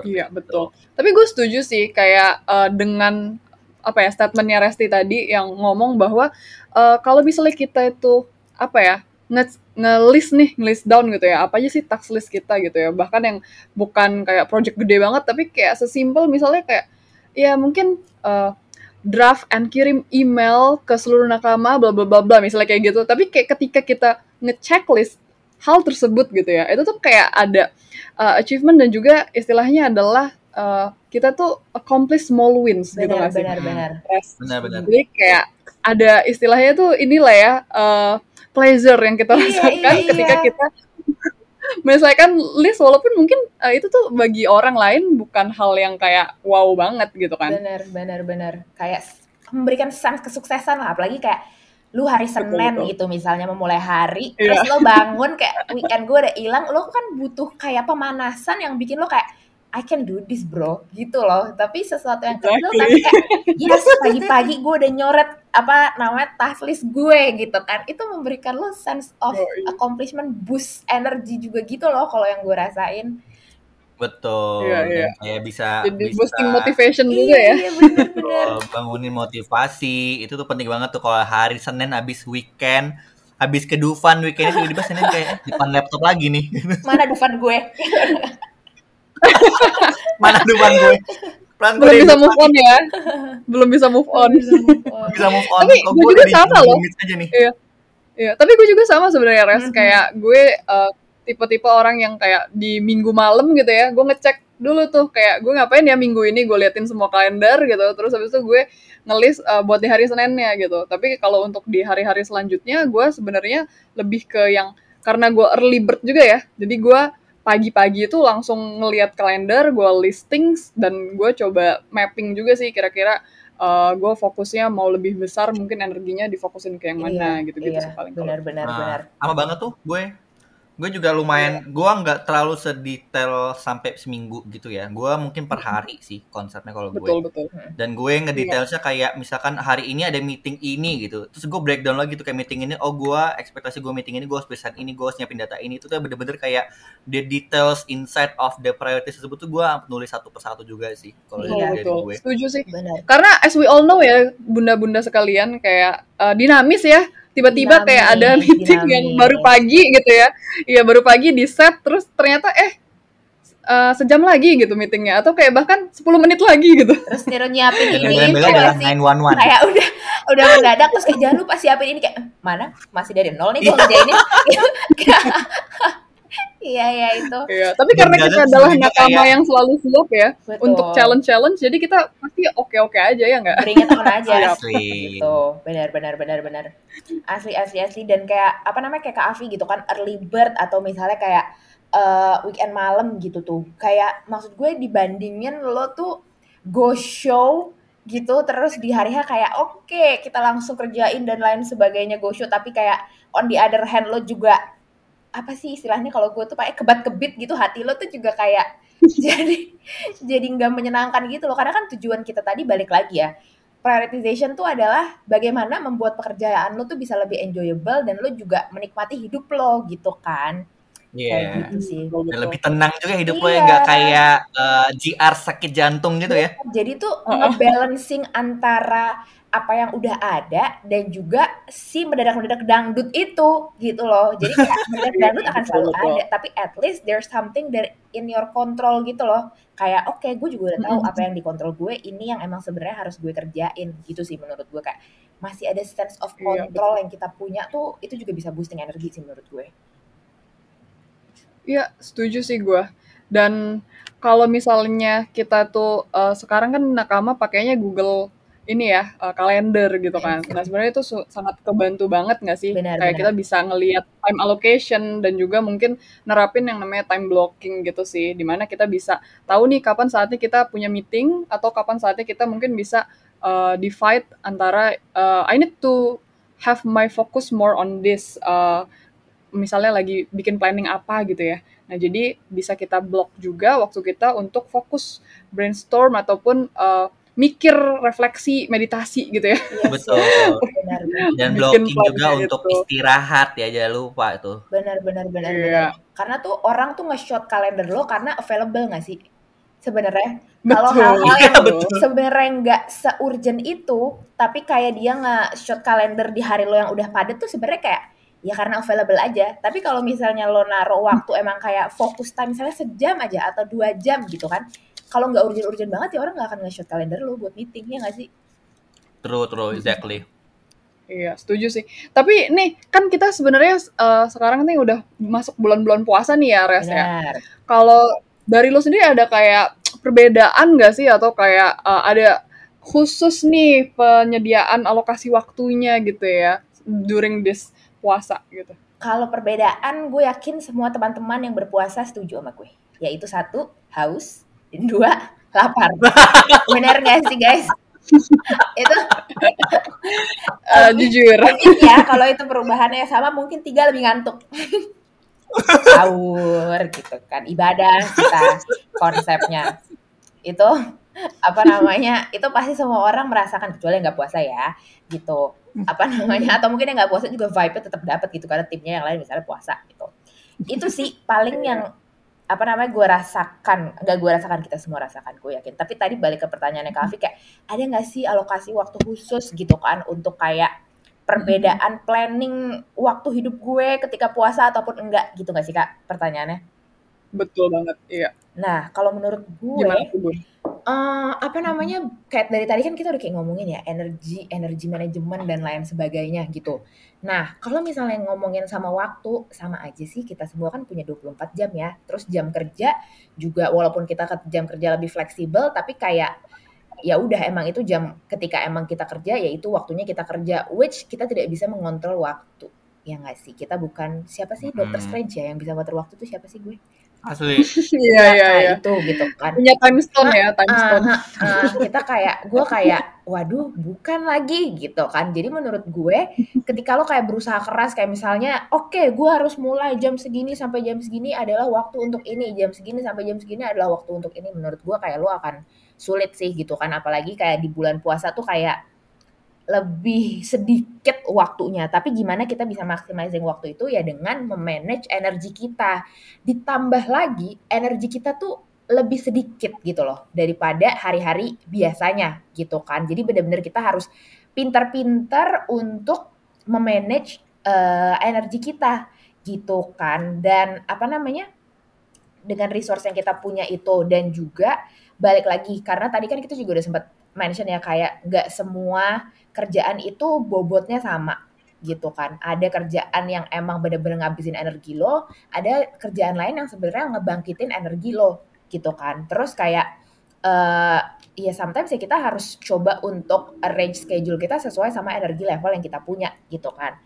Iya betul. Tapi gue setuju sih kayak uh, dengan apa ya statementnya Resti tadi yang ngomong bahwa uh, kalau misalnya kita itu apa ya nge nge-list nih, nge-list down gitu ya, apa aja sih task list kita gitu ya. Bahkan yang bukan kayak project gede banget, tapi kayak sesimpel misalnya kayak, ya mungkin uh, draft and kirim email ke seluruh nakama, bla bla bla bla, misalnya kayak gitu. Tapi kayak ketika kita nge-checklist hal tersebut gitu ya, itu tuh kayak ada uh, achievement dan juga istilahnya adalah uh, kita tuh accomplish small wins benar, gitu nggak sih? Benar, benar. Benar, benar. Jadi kayak ada istilahnya tuh inilah ya, uh, pleasure yang kita iya, rasakan iya, ketika iya. kita menyelesaikan list walaupun mungkin uh, itu tuh bagi orang lain bukan hal yang kayak wow banget gitu kan. Benar, benar, benar. Kayak memberikan sense kesuksesan lah apalagi kayak lu hari Senin betul, betul. gitu misalnya memulai hari yeah. terus lo bangun kayak weekend gue udah hilang lo kan butuh kayak pemanasan yang bikin lo kayak I can do this bro. Gitu loh. Tapi sesuatu yang kecil exactly. tapi kayak yes pagi-pagi gue udah nyoret apa namanya task list gue gitu kan. Itu memberikan lo sense of accomplishment boost energy juga gitu loh kalau yang gue rasain. Betul. Yeah, yeah. kayak bisa jadi bisa, boosting motivation juga ya. iya, bener, bener. (laughs) bangunin motivasi. Itu tuh penting banget tuh kalau hari Senin abis weekend habis ke Dufan weekend tiba-tiba Senin kayak depan laptop lagi nih. Mana Dufan gue (laughs) Mana depan gue? Pelan belum bisa move on ya. Belum bisa move on. bisa move on. Tapi gue juga sama loh. Aja nih. Iya. Iya, tapi gue juga sama sebenarnya res mm-hmm. kayak gue uh, tipe-tipe orang yang kayak di minggu malam gitu ya, gue ngecek dulu tuh kayak gue ngapain ya minggu ini gue liatin semua kalender gitu terus habis itu gue ngelis uh, buat di hari Seninnya gitu tapi kalau untuk di hari-hari selanjutnya gue sebenarnya lebih ke yang karena gue early bird juga ya jadi gue pagi-pagi itu langsung ngelihat kalender, gue listings dan gue coba mapping juga sih kira-kira uh, gue fokusnya mau lebih besar mungkin energinya difokusin ke yang mana gitu-gitu iya, sih paling benar benar nah, benar. Sama banget tuh gue gue juga lumayan yeah. gue nggak terlalu sedetail sampai seminggu gitu ya. Gue mungkin per hari sih konsepnya kalau gue. Betul, betul. dan gue ngedetailsnya kayak misalkan hari ini ada meeting ini gitu. Terus gue breakdown lagi tuh kayak meeting ini. Oh gue ekspektasi gue meeting ini gue harus present ini gue harus nyiapin data ini. Itu tuh bener-bener kayak the details inside of the priorities tersebut tuh gue nulis satu persatu juga sih kalau yeah, dari betul. gue setuju sih. Benar. karena as we all know ya bunda-bunda sekalian kayak uh, dinamis ya tiba-tiba kayak ada meeting yang baru pagi gitu ya. Iya baru pagi di set terus ternyata eh uh, sejam lagi gitu meetingnya. Atau kayak bahkan 10 menit lagi gitu. Terus Niro nyiapin ini kayak udah udah mendadak terus kayak jangan lupa siapin ini. Kayak mana? Masih dari nol nih gue (laughs) ngerjainnya (laughs) Iya iya itu. Iya, tapi karena kita adalah nakama kayak- yang selalu siap ya Betul. untuk challenge-challenge, jadi kita pasti oke-oke aja ya nggak? Bring it on aja. Asli. gitu benar benar benar benar asli asli asli dan kayak apa namanya kayak Kak Afi gitu kan early bird atau misalnya kayak eh, weekend malam gitu tuh kayak maksud gue dibandingin lo tuh go show gitu terus di hari H kayak oke kita langsung kerjain dan lain sebagainya go show tapi kayak on the other hand lo juga apa sih istilahnya kalau gue tuh kayak kebat kebit gitu hati lo tuh juga kayak (laughs) jadi jadi nggak menyenangkan gitu loh karena kan tujuan kita tadi balik lagi ya prioritization tuh adalah bagaimana membuat pekerjaan lo tuh bisa lebih enjoyable dan lo juga menikmati hidup lo gitu kan Iya. kayak gitu sih Dan lebih tenang juga hidup lo Iya. ya nggak kayak eh, GR sakit jantung gitu ya. jadi tuh Heeh. ngebalancing antara apa yang udah ada dan juga si mendadak-mendadak dangdut itu gitu loh. Jadi kayak (laughs) mendadak dangdut akan selalu ada tapi at least there's something that in your control gitu loh. Kayak oke gue juga udah tahu apa yang dikontrol gue ini yang emang sebenarnya harus gue kerjain gitu sih menurut gue kayak masih ada sense of Iya, control yang kita punya tuh itu juga bisa boosting energi sih menurut gue. Iya, setuju sih gue. Dan kalau misalnya kita tuh eh, sekarang kan nakama pakainya Google ini ya eh, kalender gitu kan. Nah sebenarnya itu sangat kebantu banget nggak sih? Benar, Kayak benar. kita bisa ngelihat time allocation dan juga mungkin nerapin yang namanya time blocking gitu sih. Di mana kita bisa tahu nih kapan saatnya kita punya meeting atau kapan saatnya kita mungkin bisa eh, divide antara eh, I need to have my focus more on this. eh, misalnya lagi bikin planning apa gitu ya. Nah, jadi bisa kita block juga waktu kita untuk fokus brainstorm ataupun uh, mikir, refleksi, meditasi gitu ya. Iya Betul. benar benar Dan Bikin blocking juga plannya untuk itu. istirahat ya jangan lupa itu. benar benar benar Iya. karena tuh orang tuh nge-shot kalender lo karena available nggak sih sebenarnya kalau hal-hal Iya, yang betul. sebenarnya nggak se-urgent itu tapi kayak dia nge-shot kalender di hari lo yang udah padat tuh sebenarnya kayak ya karena available aja tapi kalau misalnya lo naruh waktu emang kayak fokus time misalnya sejam aja atau dua jam gitu kan kalau nggak urgent-urgent banget ya orang nggak akan nge-shot kalender lo buat meeting ya nggak sih True, true, exactly. Iya, setuju sih. Tapi nih, kan kita sebenarnya uh, sekarang nih udah masuk bulan-bulan puasa nih ya, Res ya. benar Kalau dari lo sendiri ada kayak perbedaan nggak sih atau kayak uh, ada khusus nih penyediaan alokasi waktunya gitu ya during this puasa gitu. Kalau perbedaan, gue yakin semua teman-teman yang berpuasa setuju sama gue. Yaitu satu, haus. Dua, lapar. (laughs) Bener gak sih guys? (laughs) itu Uh, jujur. mungkin ya, kalau itu perubahannya sama, mungkin tiga lebih ngantuk. (laughs) Sahur gitu kan. Ibadah kita konsepnya. Itu apa namanya itu pasti semua orang merasakan kecuali nggak puasa ya gitu apa namanya atau mungkin yang nggak puasa juga vibe-nya tetap dapat gitu karena timnya yang lain misalnya puasa gitu itu sih paling yang apa namanya gue rasakan nggak gue rasakan kita semua rasakan gue yakin. Tapi tadi balik ke pertanyaannya Kak Afi kayak ada nggak sih alokasi waktu khusus gitu kan untuk kayak perbedaan planning waktu hidup gue ketika puasa ataupun enggak gitu nggak sih kak pertanyaannya Betul banget. Iya. nah kalau menurut gue Gimana tuh, eh, apa namanya kayak dari tadi kan kita udah kayak ngomongin ya energi energi manajemen dan lain sebagainya gitu. Nah kalau misalnya ngomongin sama waktu sama aja sih kita semua kan punya 24 jam ya. Terus jam kerja juga walaupun kita ke jam kerja lebih fleksibel tapi kayak ya udah emang itu jam ketika emang kita kerja ya itu waktunya kita kerja which kita tidak bisa mengontrol waktu ya nggak sih kita bukan siapa sih Doctor Hmm. Strange ya yang bisa ngatur waktu tuh siapa sih gue Asli. (laughs) Iya, iya, iya. itu gitu kan Punya time stone ya, time Ah, stone. ah, ah, (laughs) kita kayak gue kayak waduh bukan lagi gitu kan jadi menurut gue ketika lo kayak berusaha keras kayak misalnya oke gue harus mulai jam segini sampai jam segini adalah waktu untuk ini jam segini sampai jam segini adalah waktu untuk ini menurut gue kayak lo akan sulit sih gitu kan apalagi kayak di bulan puasa tuh kayak lebih sedikit waktunya tapi gimana kita bisa maximizing waktu itu ya dengan memanage energi kita ditambah lagi energi kita tuh lebih sedikit gitu loh daripada hari-hari biasanya gitu kan. Jadi benar-benar kita harus pintar-pintar untuk memanage eh, energi kita gitu kan. Dan apa namanya? Dengan resource yang kita punya itu dan juga balik lagi karena tadi kan kita juga udah sempat mention ya kayak nggak semua kerjaan itu bobotnya sama gitu kan. Ada kerjaan yang emang bener-bener ngabisin energi lo, ada kerjaan lain yang sebenarnya ngebangkitin energi lo gitu kan. Terus kayak uh, ya sometimes ya kita harus coba untuk arrange schedule kita sesuai sama energi level yang kita punya gitu kan.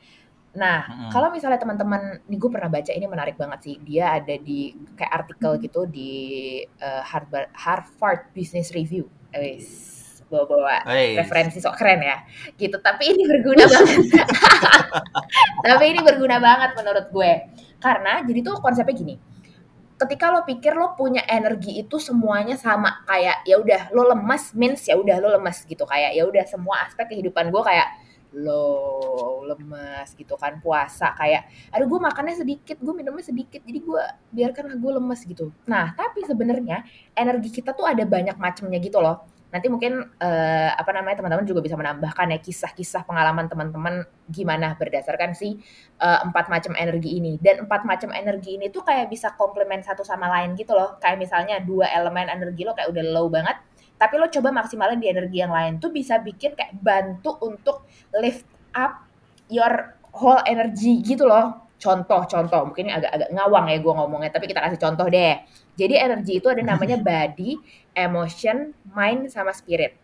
Nah, hmm. kalau misalnya teman-teman, nih gue pernah baca ini menarik banget sih. Dia ada di kayak artikel gitu di uh, Harvard, Harvard Business Review. Wis bawa-bawa referensi sok keren ya gitu. Tapi ini berguna banget. (laughs) Tapi ini berguna banget menurut gue. Karena jadi tuh konsepnya gini ketika lo pikir lo punya energi itu semuanya sama kayak ya udah lo lemas means ya udah lo lemas gitu. Kayak ya udah semua aspek kehidupan gue kayak lo lemas gitu kan puasa kayak aduh gue makannya sedikit gue minumnya sedikit jadi gue biarkanlah gue lemas gitu. Nah tapi sebenarnya energi kita tuh ada banyak macamnya gitu loh nanti mungkin uh, apa namanya teman-teman juga bisa menambahkan ya kisah-kisah pengalaman teman-teman gimana berdasarkan si uh, empat macam energi ini. Dan empat macam energi ini tuh kayak bisa komplement satu sama lain gitu loh. Kayak misalnya dua elemen energi lo kayak udah low banget tapi lo coba maksimalin di energi yang lain tuh bisa bikin kayak bantu untuk lift up your whole energy gitu loh. Contoh-contoh mungkin agak-agak ngawang ya gue ngomongnya tapi kita kasih contoh deh jadi energi itu ada namanya (laughs) body emotion, mind, sama spirit.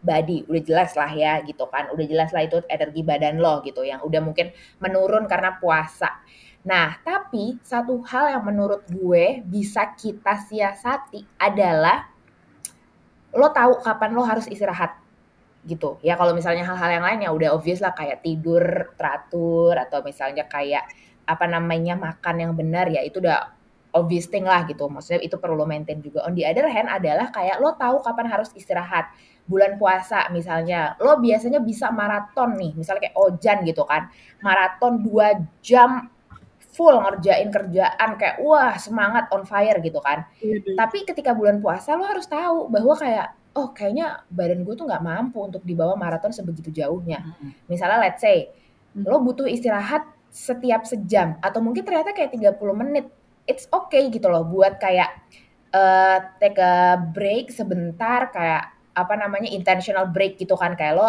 Body, udah jelas lah ya gitu kan. Udah jelas lah itu energi badan lo gitu yang udah mungkin menurun karena puasa. Nah, tapi satu hal yang menurut gue bisa kita siasati adalah lo tahu kapan lo harus istirahat gitu. Ya kalau misalnya hal-hal yang lain ya udah obvious lah kayak tidur teratur atau misalnya kayak apa namanya makan yang benar ya itu udah obvious thing lah gitu. Maksudnya itu perlu lo maintain juga. On the other hand adalah kayak lo tahu kapan harus istirahat. Bulan puasa misalnya, lo biasanya bisa maraton nih, misalnya kayak Ojan gitu kan. Maraton 2 jam full ngerjain kerjaan kayak wah semangat on fire gitu kan. Mm-hmm. Tapi ketika bulan puasa lo harus tahu bahwa kayak oh kayaknya badan gue tuh nggak mampu untuk dibawa maraton sebegitu jauhnya. Mm-hmm. Misalnya let's say mm-hmm. lo butuh istirahat setiap sejam atau mungkin ternyata kayak 30 menit it's okay gitu loh buat kayak uh, take a break sebentar kayak apa namanya intentional break gitu kan. Kayak lo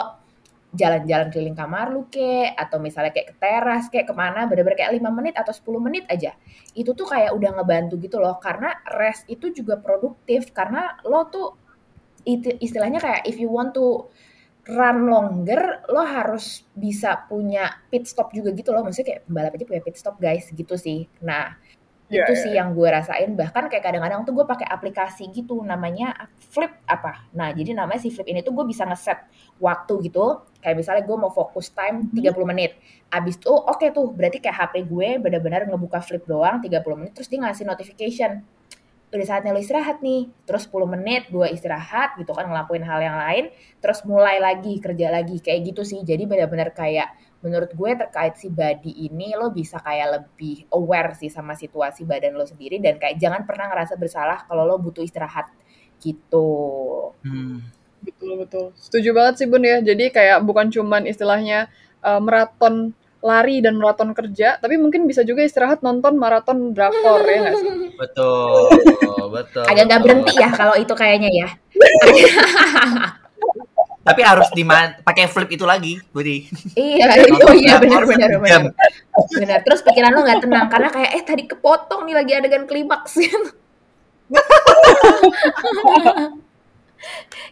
jalan-jalan keliling kamar lu ke atau misalnya kayak ke teras kayak ke mana bener-bener kayak lima menit atau 10 menit aja. Itu tuh kayak udah ngebantu gitu loh karena rest itu juga produktif. Karena lo tuh istilahnya kayak if you want to run longer lo harus bisa punya pit stop juga gitu loh. Maksudnya kayak pembalap aja punya pit stop guys gitu sih. Nah yeah, itu yeah. sih iya. yang gue rasain. Bahkan kayak kadang-kadang tuh gue pakai aplikasi gitu namanya Flip apa. Nah jadi namanya si Flip ini tuh gue bisa ngeset waktu gitu. Kayak misalnya gue mau fokus time 30 mm-hmm. menit. Abis itu oke okay tuh berarti kayak HP gue benar-benar ngebuka Flip doang 30 menit terus dia ngasih notification. Udah saatnya lo istirahat nih. Terus 10 menit dua istirahat gitu kan ngelakuin hal yang lain. Terus mulai lagi kerja lagi kayak gitu sih. Jadi benar-benar kayak menurut gue terkait si body ini lo bisa kayak lebih aware sih sama situasi badan lo sendiri dan kayak jangan pernah ngerasa bersalah kalau lo butuh istirahat gitu. Hmm. Betul betul. Setuju banget sih Bun ya. Jadi kayak bukan cuman istilahnya uh, maraton lari dan maraton kerja, tapi mungkin bisa juga istirahat nonton maraton drakor ya nggak sih? (laughs) Betul, betul. Agak nggak berhenti ya kalau itu kayaknya ya. (laughs) Tapi harus di pakai flip itu lagi, Budi. Iya, (laughs) itu iya benar benar benar. Benar. Terus pikiran lo nggak tenang karena kayak eh tadi kepotong nih lagi adegan klimaks (laughs)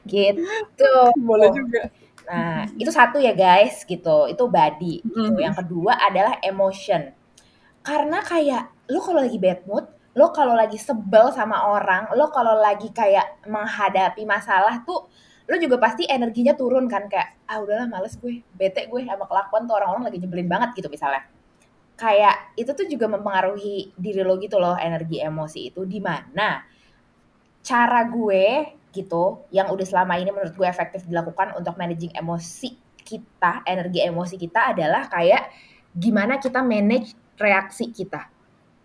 gitu. Boleh juga. Nah, itu satu ya guys, gitu. Itu body. Gitu. Yang kedua adalah emotion. Karena kayak lo kalau lagi bad mood, lo kalau lagi sebel sama orang, lo kalau lagi kayak menghadapi masalah tuh lo juga pasti energinya turun kan kayak ah udahlah males gue bete gue sama kelakuan tuh orang-orang lagi nyebelin banget gitu misalnya. Kayak itu tuh juga mempengaruhi diri lo gitu loh energi emosi itu di mana cara gue gitu yang udah selama ini menurut gue efektif dilakukan untuk managing emosi kita energi emosi kita adalah kayak gimana kita manage reaksi kita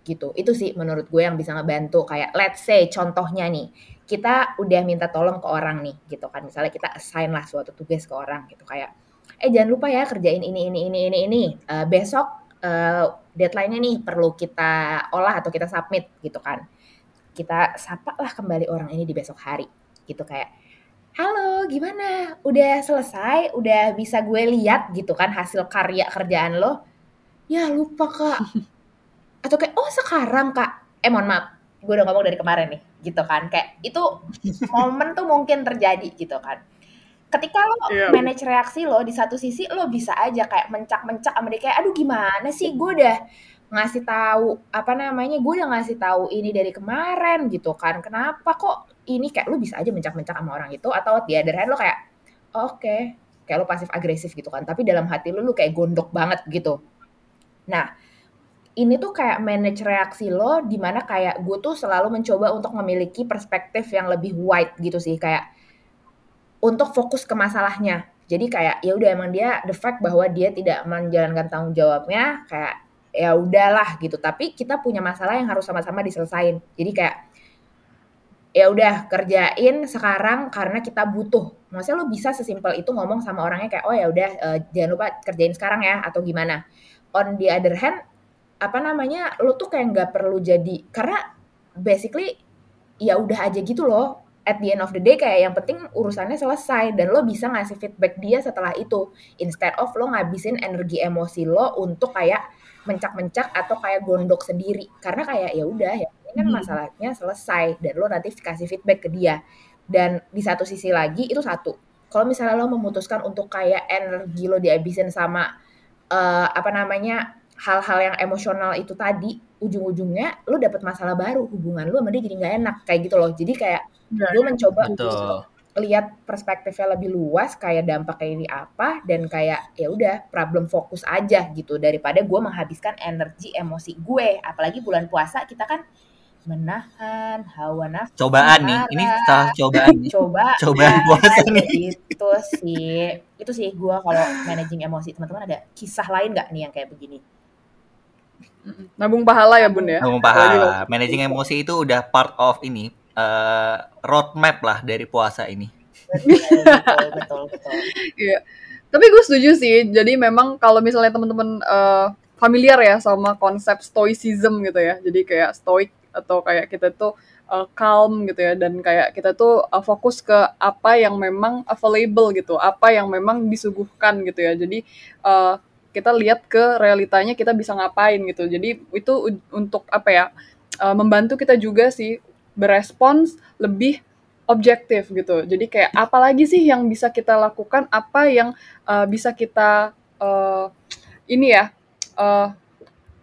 gitu. Itu sih menurut gue yang bisa ngebantu. Kayak let's say contohnya nih kita udah minta tolong ke orang nih gitu kan. Misalnya kita assign lah suatu tugas ke orang gitu. Kayak eh jangan lupa ya kerjain ini ini ini ini ini. Uh, besok uh, deadline-nya nih perlu kita olah atau kita submit gitu kan. Kita sapa lah kembali orang ini di besok hari gitu. Kayak halo gimana? Udah selesai? Udah bisa gue lihat gitu kan hasil karya kerjaan lo? Ya lupa kak (laughs) atau kayak oh sekarang kak. Eh mohon maaf gue udah ngomong dari kemarin nih gitu kan. Kayak itu (laughs) momen tuh mungkin terjadi gitu kan. Ketika lo Iya. manage reaksi lo di satu sisi lo bisa aja kayak mencak-mencak sama dia kayak aduh gimana sih? Gue udah ngasih tahu apa namanya gue udah ngasih tahu ini dari kemarin gitu kan. Kenapa kok ini? Kayak lo bisa aja mencak-mencak sama orang itu atau di other hand lo kayak "Oh, oke. Kayak lo pasif agresif gitu kan. Tapi dalam hati lo lo kayak gondok banget gitu. Nah ini tuh kayak manage reaksi lo di mana kayak gue tuh selalu mencoba untuk memiliki perspektif yang lebih wide gitu sih kayak untuk fokus ke masalahnya. Jadi kayak ya udah emang dia the fact bahwa dia tidak menjalankan tanggung jawabnya kayak ya udahlah gitu. Tapi kita punya masalah yang harus sama-sama diselesain. Jadi kayak ya udah kerjain sekarang karena kita butuh. Maksudnya lo bisa sesimpel itu ngomong sama orangnya kayak oh ya udah eh, jangan lupa kerjain sekarang ya atau gimana. On the other hand apa namanya lo tuh kayak nggak perlu jadi karena basically ya udah aja gitu loh. At the end of the day kayak yang penting urusannya selesai dan lo bisa ngasih feedback dia setelah itu. Instead of lo ngabisin energi emosi lo untuk kayak mencak-mencak atau kayak gondok sendiri. Karena kayak ya udah ya ini kan Hmm. masalahnya selesai dan lo nanti kasih feedback ke dia. Dan di satu sisi lagi itu satu. Kalau misalnya lo memutuskan untuk kayak energi lo dihabisin sama eh, apa namanya hal-hal yang emosional itu tadi ujung-ujungnya lo dapet masalah baru hubungan lo sama dia jadi nggak enak kayak gitu loh jadi kayak Ya, gue mencoba Betul. lihat perspektifnya lebih luas kayak dampaknya ini apa dan kayak ya udah problem fokus aja gitu daripada gue menghabiskan energi emosi gue apalagi bulan puasa kita kan menahan hawa nafsu Cobaan nih. Ini salah cobaan nih. (laughs) coba Cobaan puasa nih. itu sih itu sih gue kalau managing emosi teman-teman ada kisah lain nggak nih yang kayak begini Nabung pahala ya bun ya. Apalagi pahala. Managing emosi itu udah part of ini eh, roadmap lah dari puasa ini. betul betul betul (laughs) Iya. Tapi gue setuju sih. Jadi memang kalau misalnya teman-teman eh, familiar ya sama konsep stoicism gitu ya. Jadi kayak stoic atau kayak kita tuh eh, calm gitu ya dan kayak kita tuh eh, fokus ke apa yang memang available gitu, apa yang memang disuguhkan gitu ya. Jadi eh, kita lihat ke realitanya kita bisa ngapain gitu. Jadi itu untuk apa ya? eh, membantu kita juga sih berespons lebih objektif gitu. Jadi kayak apa lagi sih yang bisa kita lakukan, apa yang uh, bisa kita uh, ini ya uh,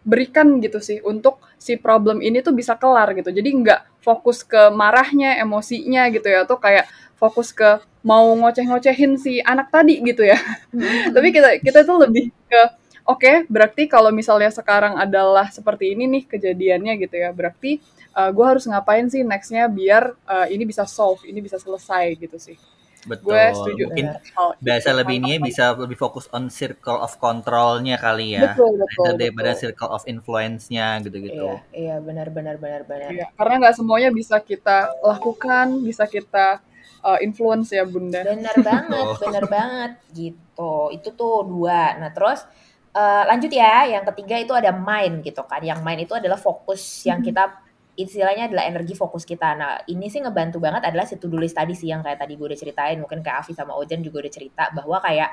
berikan gitu sih untuk si problem ini tuh bisa kelar gitu. Jadi nggak fokus ke marahnya, emosinya gitu ya, atau kayak fokus ke mau ngoceh-ngocehin si anak tadi gitu ya. (laughs) Tapi kita kita tuh lebih ke oke, berarti kalau misalnya sekarang adalah seperti ini nih kejadiannya gitu ya, berarti gue harus ngapain sih nextnya biar uh, ini bisa solve, ini bisa selesai gitu sih. Betul. Gue setuju. Mungkin Oh, bahasa lebih ini bisa lebih fokus on circle of control-nya kali ya. betul betul. daripada betul. circle of influence-nya gitu-gitu. iya iya benar benar benar benar Iya, karena nggak semuanya bisa kita lakukan, bisa kita uh, influence ya bunda. Bener (laughs) banget, bener banget gitu. Itu tuh dua. Nah terus eh, lanjut ya, yang ketiga itu ada mind gitu kan. Yang mind itu adalah fokus yang kita istilahnya adalah energi fokus kita. Nah ini sih ngebantu banget adalah si to-do list tadi sih yang kayak tadi gue udah ceritain. Mungkin kayak Afi sama Ojan juga udah cerita bahwa kayak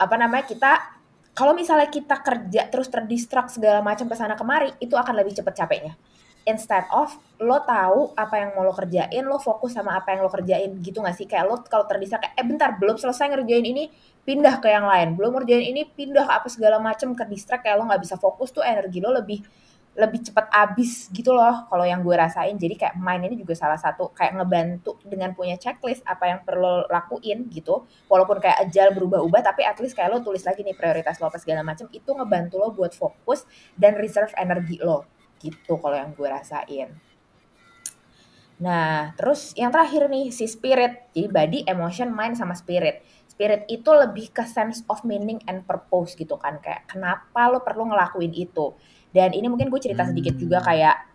apa namanya kita kalau misalnya kita kerja terus terdistract segala macam ke sana kemari itu akan lebih cepet capeknya instead of lo tahu apa yang mau lo kerjain lo fokus sama apa yang lo kerjain gitu gak sih? Kayak lo kalau terdistract kayak eh bentar belum selesai ngerjain ini pindah ke yang lain. Belum ngerjain ini pindah apa segala macam ke distract kayak lo nggak bisa fokus tuh energi lo lebih lebih cepat habis gitu loh kalau yang gue rasain. Jadi kayak main ini juga salah satu kayak ngebantu dengan punya checklist apa yang perlu lakuin gitu. Walaupun kayak ajal berubah-ubah tapi at least kayak lo tulis lagi nih prioritas lo apa segala macam itu ngebantu lo buat fokus dan reserve energi lo gitu kalau yang gue rasain. Nah terus yang terakhir nih si spirit. Jadi body emotion mind sama spirit. Spirit itu lebih ke sense of meaning and purpose gitu kan. Kayak kenapa lo perlu ngelakuin itu? Dan ini mungkin gue cerita sedikit juga kayak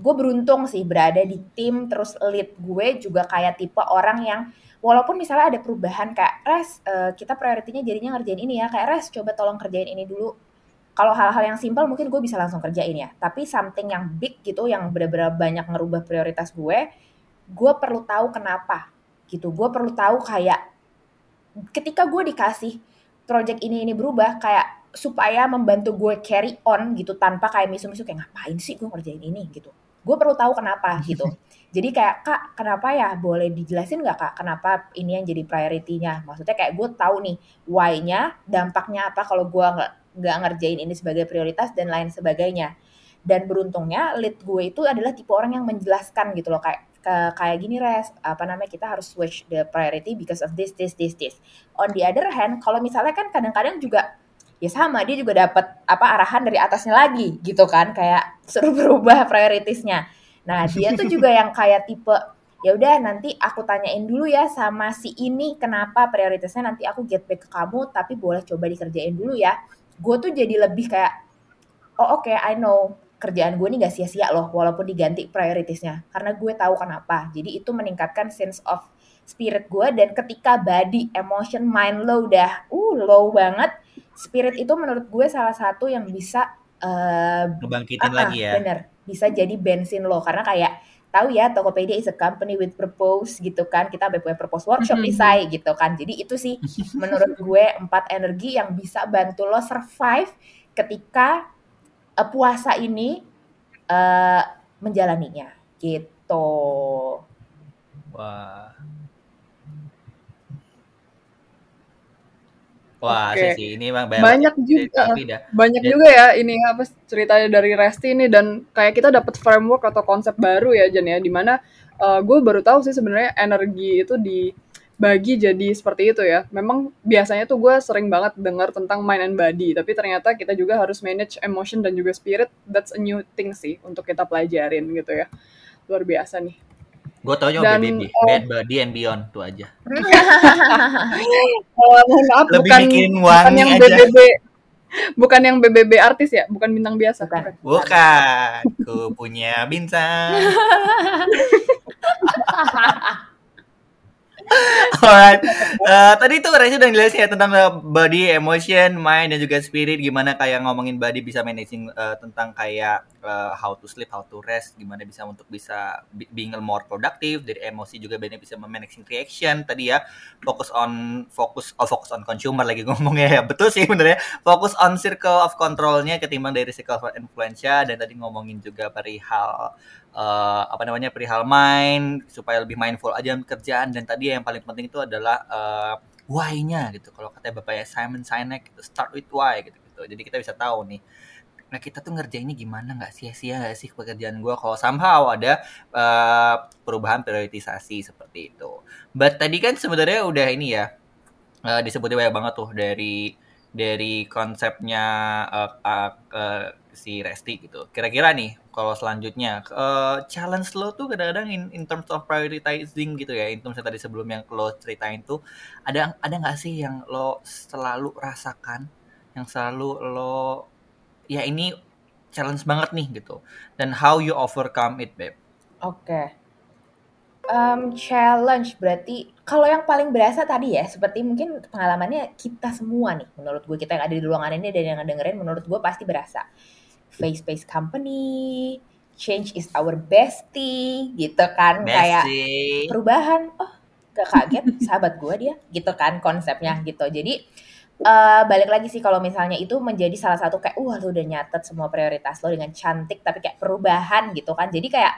gue beruntung sih berada di tim terus lead gue juga kayak tipe orang yang walaupun misalnya ada perubahan kayak res uh, kita prioritinya jadinya ngerjain ini ya. Kayak res coba tolong kerjain ini dulu kalau hal-hal yang simpel mungkin gue bisa langsung kerjain ya. Tapi something yang big gitu yang benar-benar banyak ngerubah prioritas gue gue perlu tahu kenapa gitu. Gue perlu tahu kayak ketika gue dikasih project ini ini berubah kayak supaya membantu gue carry on gitu tanpa kayak misu-misu kayak ngapain sih gue ngerjain ini? gitu. Gue perlu tahu kenapa (laughs) gitu. Jadi kayak kak kenapa ya? Boleh dijelasin nggak kak kenapa ini yang jadi prioritinya maksudnya kayak gue tahu nih why-nya dampaknya apa kalau gue nggak nggak ngerjain ini sebagai prioritas dan lain sebagainya. Dan beruntungnya lead gue itu adalah tipe orang yang menjelaskan gitu loh kayak ke, kayak gini res apa namanya kita harus switch the priority because of this this this this. On the other hand kalau misalnya kan kadang-kadang juga ya sama dia juga dapat apa arahan dari atasnya lagi gitu kan kayak suruh berubah prioritasnya nah dia tuh juga (laughs) yang kayak tipe ya udah nanti aku tanyain dulu ya sama si ini kenapa prioritasnya nanti aku get back ke kamu tapi boleh coba dikerjain dulu ya gue tuh jadi lebih kayak oh oke okay, I know. Kerjaan gue ini gak sia-sia loh walaupun diganti prioritasnya karena gue tahu kenapa. Jadi itu meningkatkan sense of spirit gue dan ketika body emotion mind lo udah uh low banget spirit itu menurut gue salah satu yang bisa uh, ngebangkitin uh, lagi ya. Bener, bisa jadi bensin lo. Karena kayak tahu ya Tokopedia is a company with purpose gitu kan. Kita sampai punya purpose workshop di mm-hmm. gitu kan. Jadi itu sih menurut gue empat energi yang bisa bantu lo survive ketika uh, puasa ini uh, menjalaninya. Gitu. Wah Wah, okay. sih ini emang banyak, banyak juga banyak dan, juga ya ini apa ceritanya dari Resti ini dan kayak kita dapat framework atau konsep baru ya Jen ya di mana uh, eh, gue baru tahu sih sebenarnya energi itu dibagi jadi seperti itu ya. Memang biasanya tuh gue sering banget dengar tentang mind and body, tapi ternyata kita juga harus manage emotion dan juga spirit. That's a new thing sih untuk kita pelajarin gitu ya. Luar biasa nih. Gue tau cuma BBB, uh, Bad Body and Beyond tuh aja. uh, (laughs) mohon maaf, Lebih bukan, bikin bukan yang aja. BBB, bukan yang BBB artis ya, bukan bintang biasa. Bukan, bukan. Ku punya bintang. (laughs) Alright. Uh, tadi itu Reza udah jelasin ya tentang uh, body, emotion, mind dan juga spirit. Gimana kayak ngomongin body bisa managing uh, tentang kayak uh, how to sleep, how to rest, gimana bisa untuk bisa being more productive. Dari emosi juga banyak bisa managing reaction. Tadi ya fokus on fokus oh fokus on consumer lagi (laughs) ngomongnya ya. Betul sih bener ya. Fokus on circle of controlnya ketimbang dari circle of influence dan tadi ngomongin juga perihal uh, apa namanya perihal main supaya lebih mindful aja kerjaan dan tadi yang paling penting itu adalah uh, why-nya gitu. Kalau kata Bapak ya Simon Sinek start with why gitu gitu. Jadi kita bisa tahu nih nah kita tuh ngerjainnya gimana nggak sia-sia gak sih pekerjaan gue kalau somehow ada uh, perubahan prioritisasi seperti itu. But tadi kan sebenarnya udah ini ya uh, disebutnya banyak banget tuh dari dari konsepnya uh, uh, uh, si Resti gitu. Kira-kira nih kalau selanjutnya uh, challenge lo tuh kadang-kadang in, in terms of prioritizing gitu ya, in terms tadi sebelum yang lo ceritain tuh ada ada nggak sih yang lo selalu rasakan, yang selalu lo ya ini challenge banget nih gitu, dan how you overcome it, beb? Oke. Okay. Um, challenge berarti kalau yang paling berasa tadi ya seperti mungkin pengalamannya kita semua nih menurut gue kita yang ada di ruangan ini dan yang dengerin menurut gue pasti berasa face-based company change is our bestie gitu kan bestie. kayak perubahan oh gak kaget sahabat gue dia gitu kan konsepnya gitu jadi uh, balik lagi sih kalau misalnya itu menjadi salah satu kayak wah lu udah nyatet semua prioritas lo dengan cantik tapi kayak perubahan gitu kan. Jadi kayak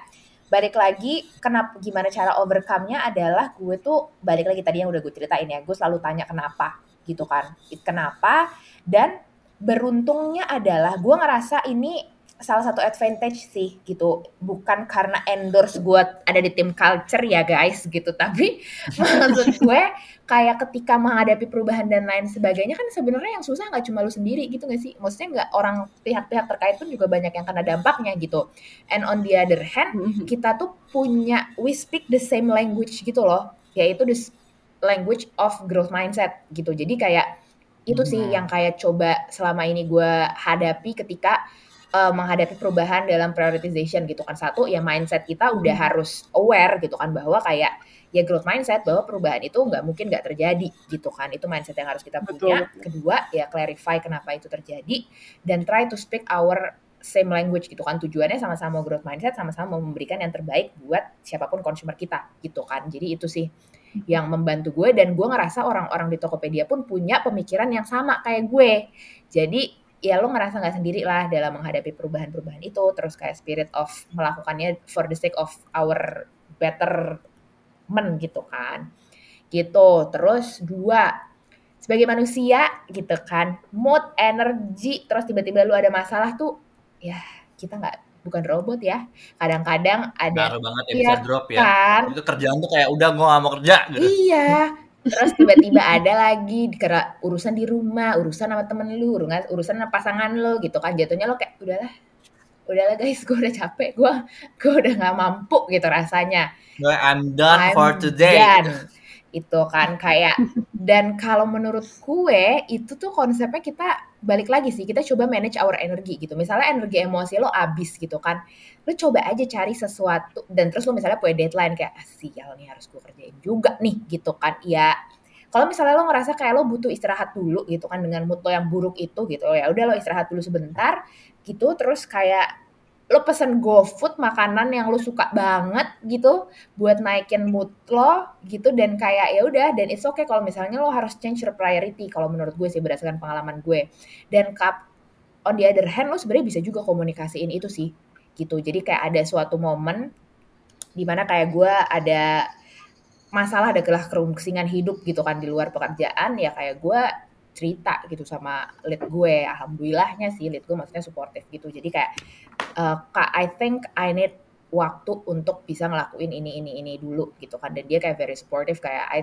balik lagi kenapa gimana cara overcome-nya adalah gue tuh balik lagi tadi yang udah gue ceritain ya gue selalu tanya kenapa gitu kan. Kenapa? Dan beruntungnya adalah gue ngerasa ini salah satu advantage sih gitu. Bukan karena endorse gue ada di tim culture ya guys gitu. Tapi (laughs) maksud gue kayak ketika menghadapi perubahan dan lain sebagainya kan sebenarnya yang susah nggak cuma lu sendiri gitu gak sih? Maksudnya nggak orang pihak-pihak terkait pun juga banyak yang kena dampaknya gitu. And on the other hand mm-hmm. kita tuh punya we speak the same language gitu loh. Yaitu the language of growth mindset gitu. Jadi kayak itu sih yang kayak coba selama ini gue hadapi ketika uh, menghadapi perubahan dalam prioritization gitu kan satu ya mindset kita udah hmm. harus aware gitu kan bahwa kayak ya growth mindset bahwa perubahan itu nggak mungkin nggak terjadi gitu kan itu mindset yang harus kita punya Betul. kedua ya clarify kenapa itu terjadi dan try to speak our same language gitu kan tujuannya sama-sama growth mindset sama-sama mau memberikan yang terbaik buat siapa pun consumer kita gitu kan jadi itu sih yang membantu gue dan gue ngerasa orang-orang di Tokopedia pun punya pemikiran yang sama kayak gue. Jadi ya lo ngerasa nggak sendiri lah dalam menghadapi perubahan-perubahan itu. Terus kayak spirit of melakukannya for the sake of our betterment gitu kan. Gitu. Terus dua sebagai manusia gitu kan mood energi terus tiba-tiba lu ada masalah tuh ya kita nggak bukan robot ya. Kadang-kadang ada Ngaruh banget ya, bisa Iya drop ya. kan Itu kerjaan tuh kayak udah gua gak mau kerja gitu. iya terus tiba-tiba ada lagi karena urusan di rumah urusan sama temen lu urusan sama pasangan lo gitu kan jatuhnya lo kayak udahlah udahlah guys gue udah capek gue gue udah nggak mampu gitu rasanya Gue I'm done I'm for today. done. itu kan kayak dan kalau menurut gue itu tuh konsepnya kita balik lagi sih kita coba manage our energy gitu. Misalnya energi emosi lo abis gitu kan lo coba aja cari sesuatu dan terus lo misalnya punya deadline kayak ah, sial nih harus gue kerjain juga nih gitu kan ya kalau misalnya lo ngerasa kayak lo butuh istirahat dulu gitu kan dengan mood lo yang buruk itu gitu ya udah lo istirahat dulu sebentar gitu terus kayak lo pesen GoFood makanan yang lo suka banget gitu buat naikin mood lo gitu dan kayak ya udah dan it's okay kalau misalnya lo harus change your priority kalau menurut gue sih berdasarkan pengalaman gue. Dan kap on the other hand lo sebenarnya bisa juga komunikasiin itu sih gitu. Jadi kayak ada suatu momen di mana kayak gue ada masalah ada kelah kerungsingan hidup gitu kan di luar pekerjaan ya kayak gue cerita gitu sama lead gue. Alhamdulillahnya sih lead gue maksudnya supportive gitu. Jadi kayak eh, kak I think I need waktu untuk bisa ngelakuin ini ini ini dulu gitu kan. Dan dia kayak very supportive kayak I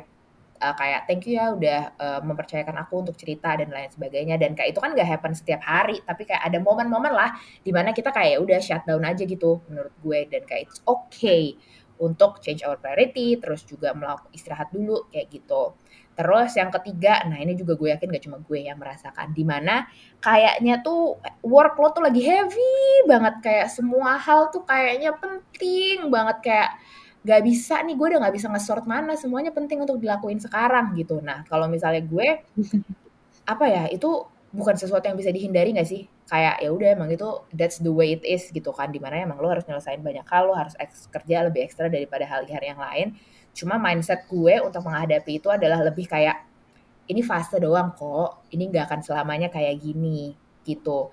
uh, kayak thank you ya udah uh, mempercayakan aku untuk cerita dan lain sebagainya. Dan kayak itu kan gak happen setiap hari tapi kayak ada momen-momen lah di mana kita kayak ya udah shutdown aja gitu menurut gue. Dan kayak it's okay untuk change our priority terus juga melakukan istirahat dulu kayak gitu terus yang ketiga nah ini juga gue yakin gak cuma gue yang merasakan di mana kayaknya tuh work lo tuh lagi heavy banget. Kayak semua hal tuh kayaknya penting banget. Kayak gak bisa nih gue udah gak bisa nge-sort mana semuanya penting untuk dilakuin sekarang gitu. Nah kalau misalnya gue (laughs) apa ya itu bukan sesuatu yang bisa dihindari gak sih kayak ya udah emang itu that's the way it is gitu kan. Di mana emang lo harus nyelesain banyak hal lo harus kerja lebih ekstra daripada hari-hari yang lain. Cuma mindset gue untuk menghadapi itu adalah lebih kayak ini fase doang kok ini nggak akan selamanya kayak gini gitu.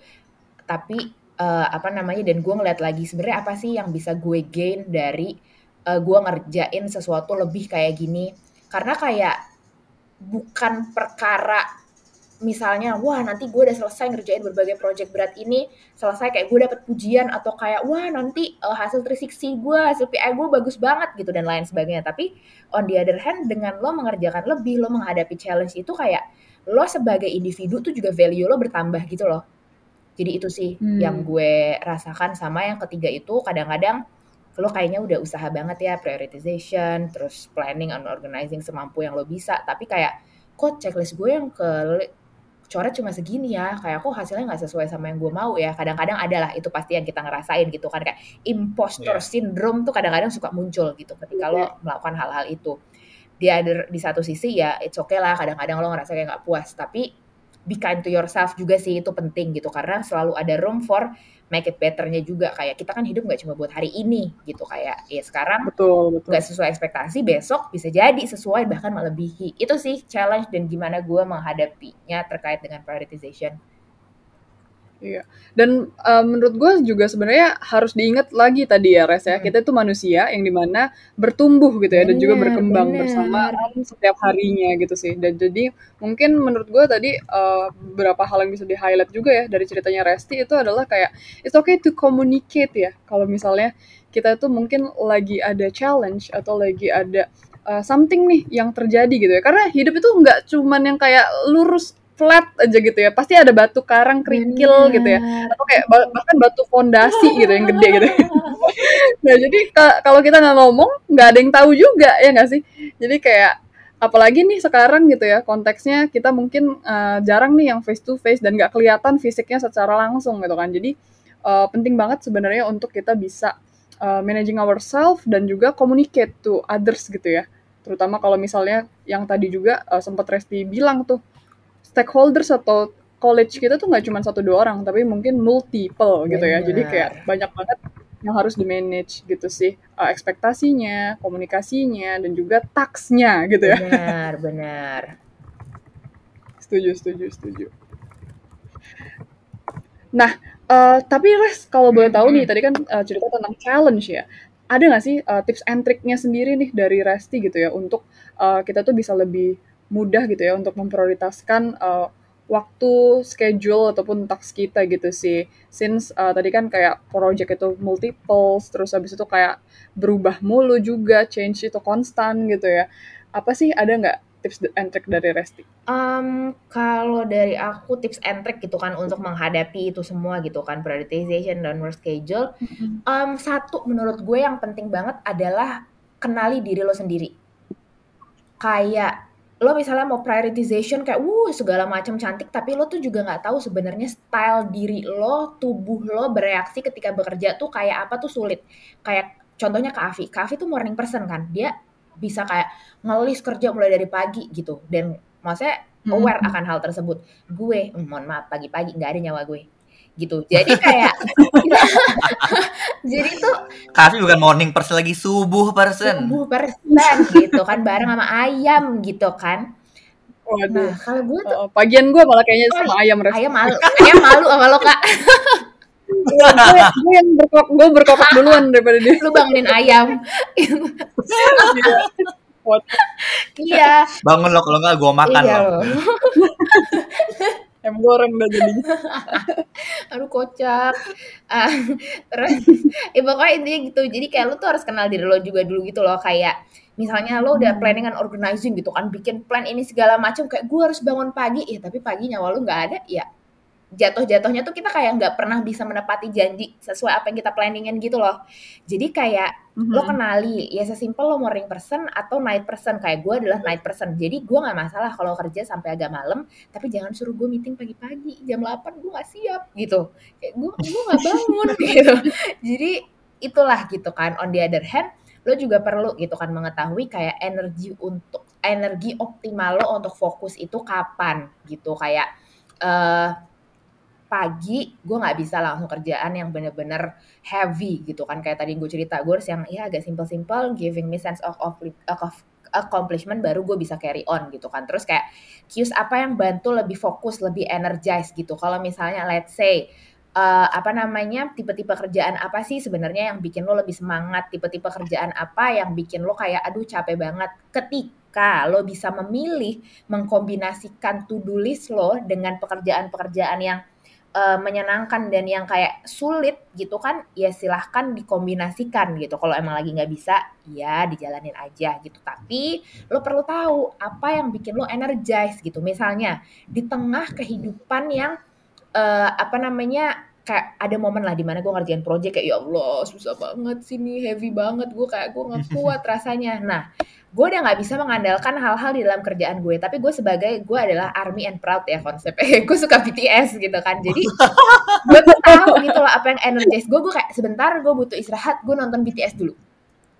Tapi eh, apa namanya dan gue ngeliat lagi sebenarnya apa sih yang bisa gue gain dari eh, gue ngerjain sesuatu lebih kayak gini? Karena kayak bukan perkara misalnya wah nanti gue udah selesai ngerjain berbagai project berat ini selesai kayak gue dapet pujian atau kayak wah nanti uh, hasil 360 gue hasil PI gue bagus banget gitu dan lain sebagainya. Tapi on the other hand dengan lo mengerjakan lebih lo menghadapi challenge itu kayak lo sebagai individu tuh juga value lo bertambah gitu loh. Jadi itu sih Hmm. yang gue rasakan sama yang ketiga itu kadang-kadang lo kayaknya udah usaha banget ya prioritization terus planning and organizing semampu yang lo bisa. Tapi kayak kok checklist gue yang ke coret cuma segini ya kayak kok hasilnya nggak sesuai sama yang gue mau ya. Kadang-kadang ada lah itu pasti yang kita ngerasain gitu kan kayak impostor Iya. syndrome tuh kadang-kadang suka muncul gitu ketika lo melakukan hal-hal itu. Di other- di satu sisi ya it's okay lah kadang-kadang lo ngerasa kayak nggak puas tapi be kind to yourself juga sih itu penting gitu. Karena selalu ada room for make it betternya juga. Kayak kita kan hidup nggak cuma buat hari ini gitu. Kayak ya sekarang Betul, betul. nggak sesuai ekspektasi besok bisa jadi sesuai bahkan melebihi. Itu sih challenge dan gimana gue menghadapinya terkait dengan prioritization Iya. Dan eh, menurut gue juga sebenarnya harus diingat lagi tadi ya, Res ya. Hmm. Kita itu manusia yang di mana bertumbuh gitu ya, dan juga Bener, berkembang bener. bersama setiap harinya gitu sih. Dan jadi mungkin menurut gue tadi eh, beberapa hal yang bisa di highlight juga ya dari ceritanya Resti itu adalah kayak it's okay to communicate ya. Kalau misalnya kita itu mungkin lagi ada challenge atau lagi ada eh, something nih yang terjadi gitu ya. Karena hidup itu nggak cuman yang kayak lurus flat aja gitu ya. Pasti ada batu karang kerikil gitu ya atau kayak ba- bahkan batu fondasi gitu yang gede gitu. (laughs) nah jadi ka- kalau kita nggak ngomong nggak ada yang tahu juga ya nggak sih. Jadi kayak apalagi nih sekarang gitu ya konteksnya kita mungkin eh, jarang nih yang face to face dan nggak kelihatan fisiknya secara langsung gitu kan. Jadi eh, penting banget sebenarnya untuk kita bisa eh, managing ourselves dan juga communicate to others gitu ya. Terutama kalau misalnya yang tadi juga eh, sempat Resti bilang tuh stakeholders atau college kita tuh nggak cuma satu dua orang tapi mungkin multiple gitu ya jadi kayak banyak banget yang harus di-manage gitu sih. Uh, ekspektasinya, komunikasinya, dan juga taksnya gitu ya. Benar, benar. setuju, setuju, setuju. Nah, uh, tapi Res, kalau boleh tahu nih, tadi kan uh, cerita tentang challenge ya. Ada nggak sih uh, tips and triknya sendiri nih dari Resti gitu ya, untuk uh, kita tuh bisa lebih mudah gitu ya untuk memprioritaskan uh, waktu, schedule ataupun task kita gitu sih. Since uh, tadi kan kayak project itu multiple, terus habis itu kayak berubah mulu juga, change itu konstan gitu ya. Apa sih ada nggak tips and trick dari Resti? Um, kalau dari aku tips and trick gitu kan untuk menghadapi itu semua gitu kan prioritization dan work schedule. Um, satu menurut gue yang penting banget adalah kenali diri lo sendiri. Kayak lo misalnya mau prioritization kayak uh segala macam cantik tapi lo tuh juga nggak tahu sebenarnya style diri lo tubuh lo bereaksi ketika bekerja tuh kayak apa tuh sulit. Kayak contohnya Kak Afi. Kak Afi tuh morning person kan. Dia bisa kayak ngelis kerja mulai dari pagi gitu. Dan maksudnya aware akan hal tersebut. Gue mm, mohon maaf pagi-pagi nggak ada nyawa gue gitu jadi kayak (laughs) jadi tuh kasih bukan morning person lagi subuh person subuh person gitu kan bareng sama ayam gitu kan Waduh. nah kalau gue tuh Oh, pagian gue malah kayaknya sama ayam Res. ayam malu ayam malu sama lo kak gue, gue yang berkok, gue berkokok duluan daripada dia. lu bangunin ayam What? iya bangun lo kalau nggak gue makan iya lo (laughs) Ayam goreng udah jadi. (laughs) aduh kocak. Ah, terus ya pokoknya intinya gitu. Jadi kayak lu tuh harus kenal diri lo juga dulu gitu loh. Kayak misalnya lo udah planning and organizing gitu kan bikin plan ini segala macam kayak gue harus bangun pagi. Ya tapi pagi nyawa lu nggak ada ya jatuh-jatuhnya tuh kita kayak nggak pernah bisa menepati janji sesuai apa yang kita planningin gitu loh. Jadi kayak lo Mhm. kenali ya sesimpel lo morning person atau night person. Kayak gue adalah night person. Jadi gue nggak masalah kalau kerja sampai agak malam tapi jangan suruh gue meeting pagi-pagi jam 8 gue nggak siap gitu. Kayak gue gue nggak bangun (laughs) gitu. Jadi itulah gitu kan. On the other hand lo juga perlu gitu kan mengetahui kayak energi untuk energi optimal lo untuk fokus itu kapan gitu. Kayak eh pagi gue nggak bisa langsung kerjaan yang bener-bener heavy gitu kan. Kayak tadi gue cerita gue harus yang ya agak simple-simple giving me sense of, of, of accomplishment baru gue bisa carry on gitu kan. Terus kayak cues apa yang bantu lebih fokus lebih energize gitu. Kalau misalnya let's say eh, apa namanya tipe-tipe kerjaan apa sih sebenarnya yang bikin lo lebih semangat? Tipe-tipe kerjaan apa yang bikin lo kayak aduh capek banget. Ketika lo bisa memilih mengkombinasikan to do list lo dengan pekerjaan-pekerjaan yang eh, menyenangkan dan yang kayak sulit gitu kan ya silahkan dikombinasikan gitu. Kalau emang lagi nggak bisa ya dijalanin aja gitu. Tapi lo perlu tahu apa yang bikin lo energize gitu. Misalnya di tengah kehidupan yang eh, apa namanya kayak ada momen lah di mana gue ngerjain project kayak ya Allah susah banget sih nih heavy banget gue kayak gue nggak (laughs) kuat rasanya. Nah gue udah nggak bisa mengandalkan hal-hal di dalam kerjaan gue tapi gue sebagai gue adalah army and proud ya konsepnya. (laughs) Gue suka BTS gitu kan jadi (laughs) gue tuh tahu gitu loh apa yang energize gue gue kayak sebentar gue butuh istirahat gue nonton BTS dulu.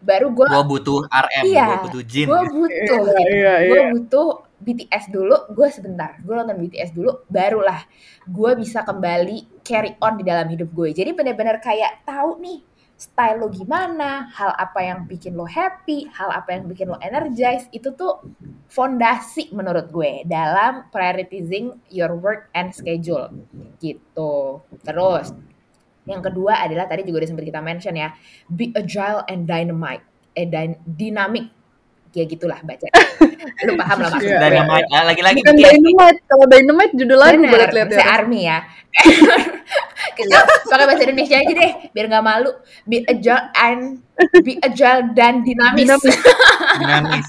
Baru gue gue butuh RM Iya, gue butuh Jin gue butuh Iya, gitu. iya, gue iya. butuh BTS dulu gue sebentar gue nonton BTS dulu barulah gue bisa kembali carry on di dalam hidup gue. Jadi benar-benar kayak tahu nih style lo gimana hal apa yang bikin lo happy hal apa yang bikin lo energize itu tuh fondasi menurut gue dalam prioritizing your work and schedule. Gitu. Terus yang kedua adalah tadi juga udah sempat kita mention ya be agile and dynamite eh dyn- dynamic ya gitulah baca (laughs) lu paham lah maksud Iya, Dynamite Ah, lagi-lagi Bukan BTS. Dynamite. Kalau Dynamite judul lagu Bener, boleh lihat saya ya. army ya (laughs) kita pakai bahasa Indonesia aja deh biar nggak malu be agile and be agile dan dinamis, Dinamis. (laughs) dinamis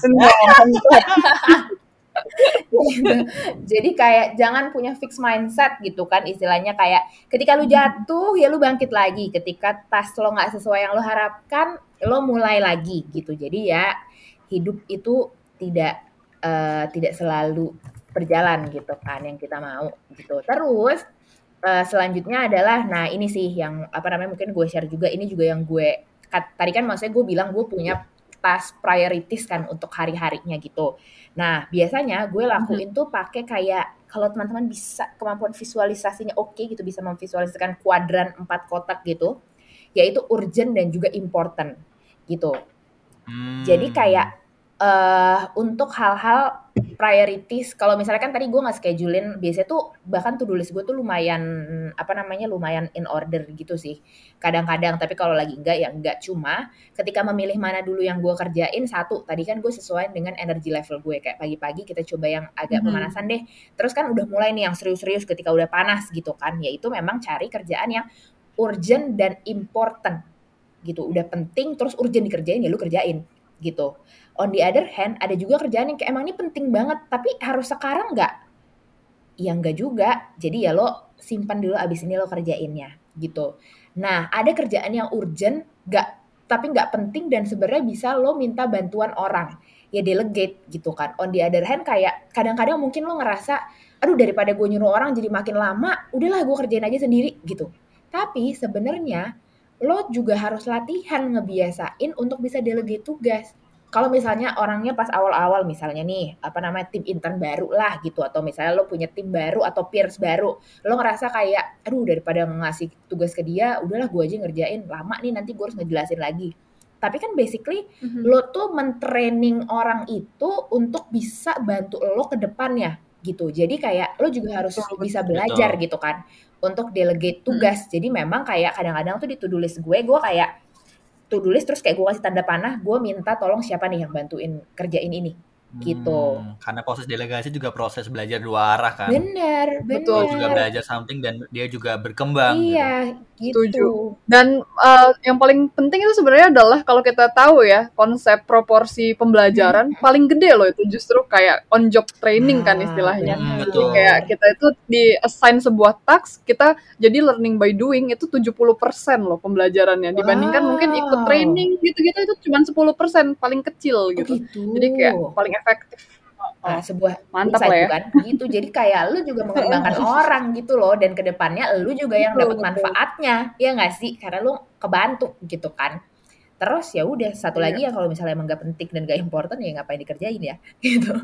Gitu. jadi kayak jangan punya fix mindset gitu kan istilahnya kayak ketika lu jatuh ya lu bangkit lagi ketika tas lo nggak sesuai yang lo harapkan lo mulai lagi gitu jadi ya hidup itu tidak eh, tidak selalu berjalan gitu kan yang kita mau gitu terus eh, selanjutnya adalah nah ini sih yang apa namanya mungkin gue share juga ini juga yang gue kat- tadi kan maksudnya gue bilang gue punya tas priorities kan untuk hari-harinya gitu. Nah, biasanya gue lakuin tuh pakai kayak kalau teman-teman bisa kemampuan visualisasinya oke gitu bisa memvisualisasikan kuadran empat kotak gitu. yaitu urgent dan juga important gitu. Hmm. Jadi kayak eh untuk hal-hal priorities kalau misalnya kan tadi gue nggak schedulein biasanya tuh bahkan to-do list gue tuh lumayan apa namanya lumayan in order gitu sih. Kadang-kadang tapi kalau lagi enggak ya enggak cuma ketika memilih mana dulu yang gue kerjain satu tadi kan gue sesuai dengan energy level gue. Kayak pagi-pagi kita coba yang agak Mhm. pemanasan deh. Terus kan udah mulai nih yang serius-serius ketika udah panas gitu kan. Yaitu memang cari kerjaan yang urgent dan important gitu. Udah penting terus urgent dikerjain ya lu kerjain gitu. On the other hand ada juga kerjaan yang kayak emang ini penting banget tapi harus sekarang nggak? Ya nggak juga. Jadi ya lo simpan dulu abis ini lo kerjainnya gitu. Nah ada kerjaan yang urgent nggak tapi nggak penting dan sebenarnya bisa lo minta bantuan orang. Ya delegate gitu kan. On the other hand kayak kadang-kadang mungkin lo ngerasa aduh daripada gue nyuruh orang jadi makin lama udahlah gue kerjain aja sendiri gitu. Tapi sebenarnya lo juga harus latihan ngebiasain untuk bisa delegate tugas kalau misalnya orangnya pas awal-awal misalnya nih apa namanya tim intern baru lah gitu atau misalnya lo punya tim baru atau peers baru lo ngerasa kayak aduh daripada ngasih tugas ke dia udahlah gue aja ngerjain lama nih nanti gue harus ngejelasin lagi tapi kan basically Mhm. lo tuh mentraining orang itu untuk bisa bantu lo ke depannya gitu jadi kayak lo juga harus Betul, bisa belajar Betul. gitu kan untuk delegate tugas. Jadi memang kayak kadang-kadang tuh di to do list gue gue kayak to do list terus kayak gue kasih tanda panah gue minta tolong siapa nih yang bantuin kerjain ini gitu. Hmm, karena proses delegasi juga proses belajar dua arah kan. bener Betul. Dia juga bener belajar something dan dia juga berkembang. gitu. iya gitu Setuju. Dan uh, yang paling penting itu sebenarnya adalah kalau kita tahu ya konsep proporsi pembelajaran paling gede loh itu justru kayak on job training kan Ah, istilahnya. Hmm, bener. betul. Kayak kita itu di assign sebuah task, kita jadi learning by doing itu 70% loh pembelajarannya dibandingkan mungkin ikut Wow. training gitu-gitu itu cuma 10% paling Oh, kecil gitu. gitu. Jadi kayak paling efektif. Nah, sebuah Mantap lah ya. bukan? gitu. Jadi kayak lu juga (laughs) mengembangkan orang gitu loh. Dan ke depannya lu juga yang dapat manfaatnya. Ya nggak sih? Karena lu kebantu gitu kan terus ya udah satu Iya. lagi ya kalau misalnya emang gak penting dan gak important ya ngapain dikerjain ya? (laughs) Gitu. (laughs)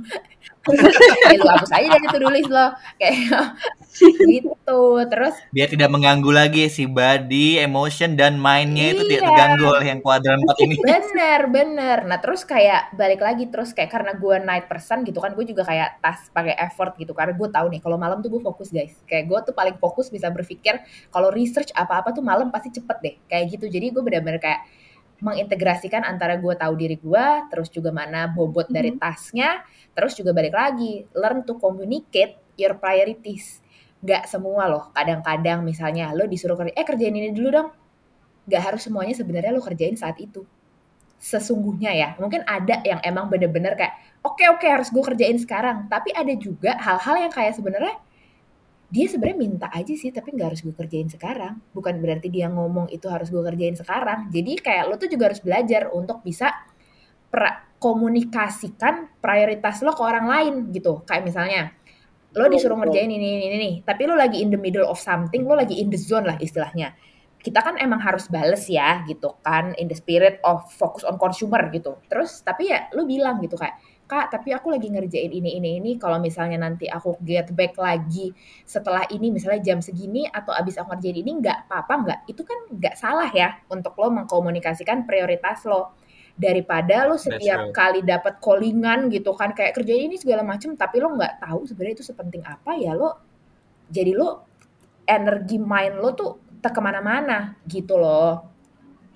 Ya lu hapus aja dari to-do list lo. Kayak (laughs) gitu. Terus Biar tidak mengganggu lagi si body, emotion dan mindnya itu tidak Iya. terganggu oleh yang kuadran 4 ini. bener bener. Nah terus kayak balik lagi terus kayak karena gue night person gitu kan gue juga kayak tas pakai effort gitu karena gue tahu nih kalau malam tuh gue fokus guys. Kayak gue tuh paling fokus bisa berpikir kalau research apa-apa tuh malam pasti cepet deh kayak gitu. Jadi gue benar-benar kayak mengintegrasikan antara gue tahu diri gue terus juga mana bobot dari Mhm. tasnya terus juga balik lagi learn to communicate your priorities. Nggak semua loh kadang-kadang misalnya lo disuruh kerja eh kerjain ini dulu dong. Nggak harus semuanya sebenarnya lo kerjain saat itu. Sesungguhnya ya mungkin ada yang emang bener-bener kayak oke oke harus gue kerjain sekarang. Tapi ada juga hal-hal yang kayak sebenarnya dia sebenarnya minta aja sih tapi nggak harus gue kerjain sekarang. Bukan berarti dia ngomong itu harus gue kerjain sekarang. Jadi kayak lo tuh juga harus belajar untuk bisa pra- komunikasikan prioritas lo ke orang lain gitu. Kayak misalnya lo disuruh ngerjain ini ini ini tapi lo lagi in the middle of something lo lagi in the zone lah istilahnya. Kita kan emang harus bales ya gitu kan. In the spirit of focus on consumer gitu. Terus tapi ya lu bilang gitu kayak kak tapi aku lagi ngerjain ini ini ini. Kalau misalnya nanti aku get back lagi setelah ini misalnya jam segini atau abis aku ngerjain ini nggak apa-apa nggak. Itu kan nggak salah ya untuk lo mengkomunikasikan prioritas lo. Daripada lo setiap true. kali dapat callingan gitu kan kayak kerjain ini segala macem tapi lo nggak tahu sebenarnya itu sepenting apa ya lo jadi lo energi mind lo tuh te ke mana-mana gitu loh.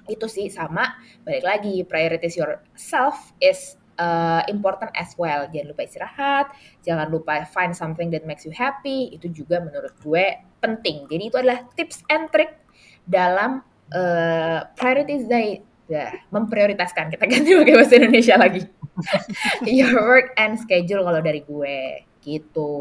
Itu sih sama balik lagi priorities yourself is uh, important as well. Jangan lupa istirahat jangan lupa find something that makes you happy. Itu juga menurut gue penting. Jadi itu adalah tips and trick dalam uh, priorities day. Ya memprioritaskan. Kita ganti pakai bahasa Indonesia lagi. (laughs) Your work and schedule kalau dari gue. Gitu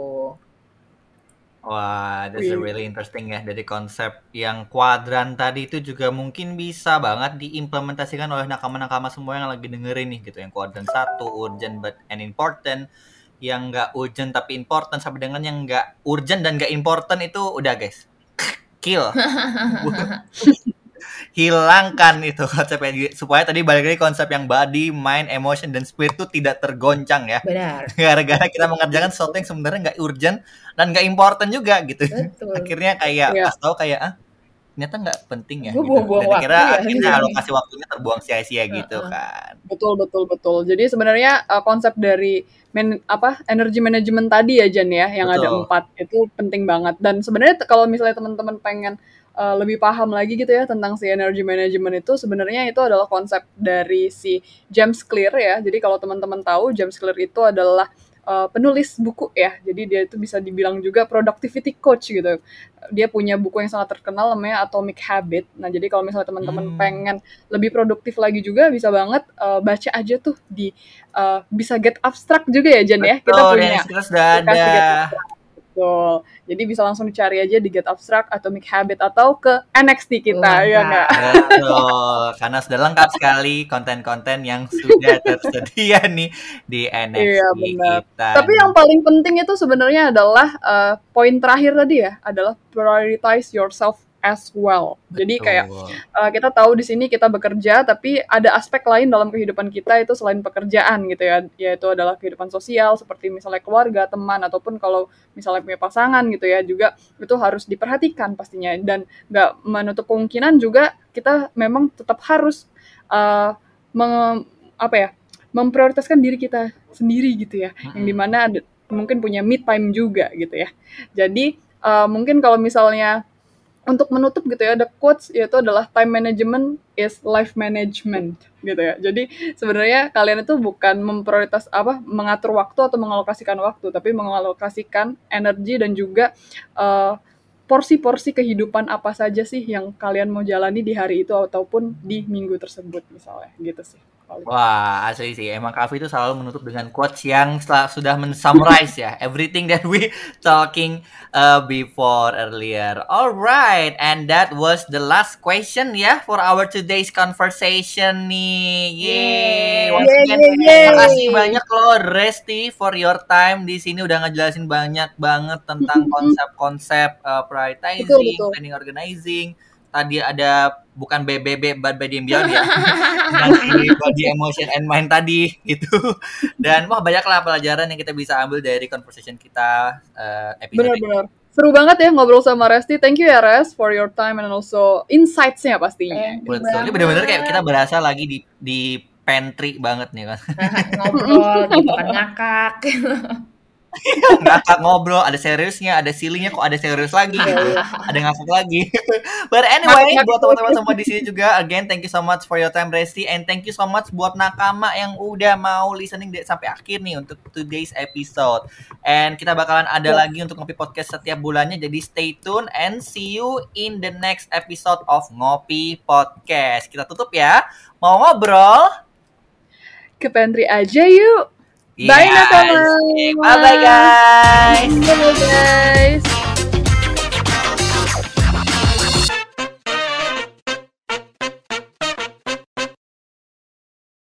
Wah, that's a Wih. really interesting ya dari konsep yang kuadran tadi itu juga mungkin bisa banget diimplementasikan oleh nakama-nakama semua yang lagi dengerin nih gitu. Yang kuadran satu urgent but and important, yang nggak urgent tapi important sampai dengan yang nggak urgent dan nggak important itu udah guys, kill, (laughs) hilangkan itu konsepnya supaya tadi balik lagi konsep yang body, mind, emotion dan spirit itu tidak tergoncang ya benar (laughs) gara-gara kita mengerjakan sesuatu yang sebenarnya nggak urgent dan nggak important juga gitu betul akhirnya kayak Iya. pas tahu kayak ah ternyata nggak penting ya gitu. buang-buang Dan akhirnya waktu ya. akhirnya alokasi waktunya terbuang sia-sia gitu Heeh. kan. Betul betul betul. Jadi sebenarnya uh, konsep dari man, apa energi manajemen tadi ya Jan ya yang ada Betul. empat itu penting banget. Dan sebenarnya kalau misalnya teman-teman pengen uh, lebih paham lagi gitu ya tentang si energi manajemen itu sebenarnya itu adalah konsep dari si James Clear ya. Jadi kalau teman-teman tahu James Clear itu adalah uh, penulis buku ya. Jadi dia itu bisa dibilang juga productivity coach gitu. Dia punya buku yang sangat terkenal namanya Atomic Habit. Nah, jadi kalau misalnya teman-teman Hmm. pengen lebih produktif lagi juga bisa banget uh, baca aja tuh di uh, bisa get abstract juga ya Jan ya. Kita punya kita sudah ada. Betul. Jadi bisa langsung dicari aja di Get Abstract, Atomic Habit atau ke NXT kita ya Lengkap. enggak? Betul, karena sudah lengkap sekali konten-konten yang sudah (laughs) tersedia nih di NXT Iya, benar. kita. Tapi yang paling penting itu sebenarnya adalah uh, poin terakhir tadi ya, adalah prioritize yourself as well. Jadi kayak uh, kita tahu di sini kita bekerja, tapi ada aspek lain dalam kehidupan kita itu selain pekerjaan gitu ya, yaitu adalah kehidupan sosial seperti misalnya keluarga, teman ataupun kalau misalnya punya pasangan gitu ya, juga itu harus diperhatikan pastinya. Dan nggak menutup kemungkinan juga kita memang tetap harus uh, meng- apa ya memprioritaskan diri kita sendiri gitu ya, yang di mana ada, mungkin punya me time juga gitu ya. Jadi uh, mungkin kalau misalnya untuk menutup gitu ya, the quotes yaitu adalah time management is life management gitu ya. Jadi sebenarnya kalian itu bukan memprioritas apa mengatur waktu atau mengalokasikan waktu, tapi mengalokasikan energi dan juga eh, porsi-porsi kehidupan apa saja sih yang kalian mau jalani di hari itu ataupun di minggu tersebut misalnya gitu sih. Wah, asli sih. Emang Kavi itu selalu menutup dengan quotes yang sudah men-summarize ya. Everything that we (laughs) talking uh, before earlier. Alright, and that was the last question ya for our today's conversation nih. Yeay. Once Yeay, again, yeay, yeay. Makasih banyak loh Resti for your time di sini udah ngejelasin banyak banget tentang (laughs) konsep-konsep uh, prioritizing, Betul, betul. planning, organizing. Tadi ada bukan BBB but Body and Beyond ya. (laughs) Nanti body emotion and mind tadi gitu. Dan wah banyaklah pelajaran yang kita bisa ambil dari conversation kita uh, episode ini. Benar-benar. Seru banget ya ngobrol sama Resti. Thank you ya Res for your time and also insights-nya pastinya. Betul. Ini bener-bener kayak kita berasa lagi di di pantry banget nih kan. ngobrol gitu kan ngakak (laughs) (laughs) ngakak ngobrol, ada seriusnya, ada sillynya kok ada serius lagi gitu. (laughs) Ada ngakak lagi. (laughs) But anyway, buat teman-teman semua di sini juga again thank you so much for your time Resti and thank you so much buat nakama yang udah mau listening sampai akhir nih untuk today's episode. And kita bakalan ada Ya. lagi untuk ngopi podcast setiap bulannya jadi stay tune and see you in the next episode of Ngopi Podcast. Kita tutup ya. Mau ngobrol? Ke pantry aja yuk. Bye Yes. nakama. Bye bye guys. Bye guys.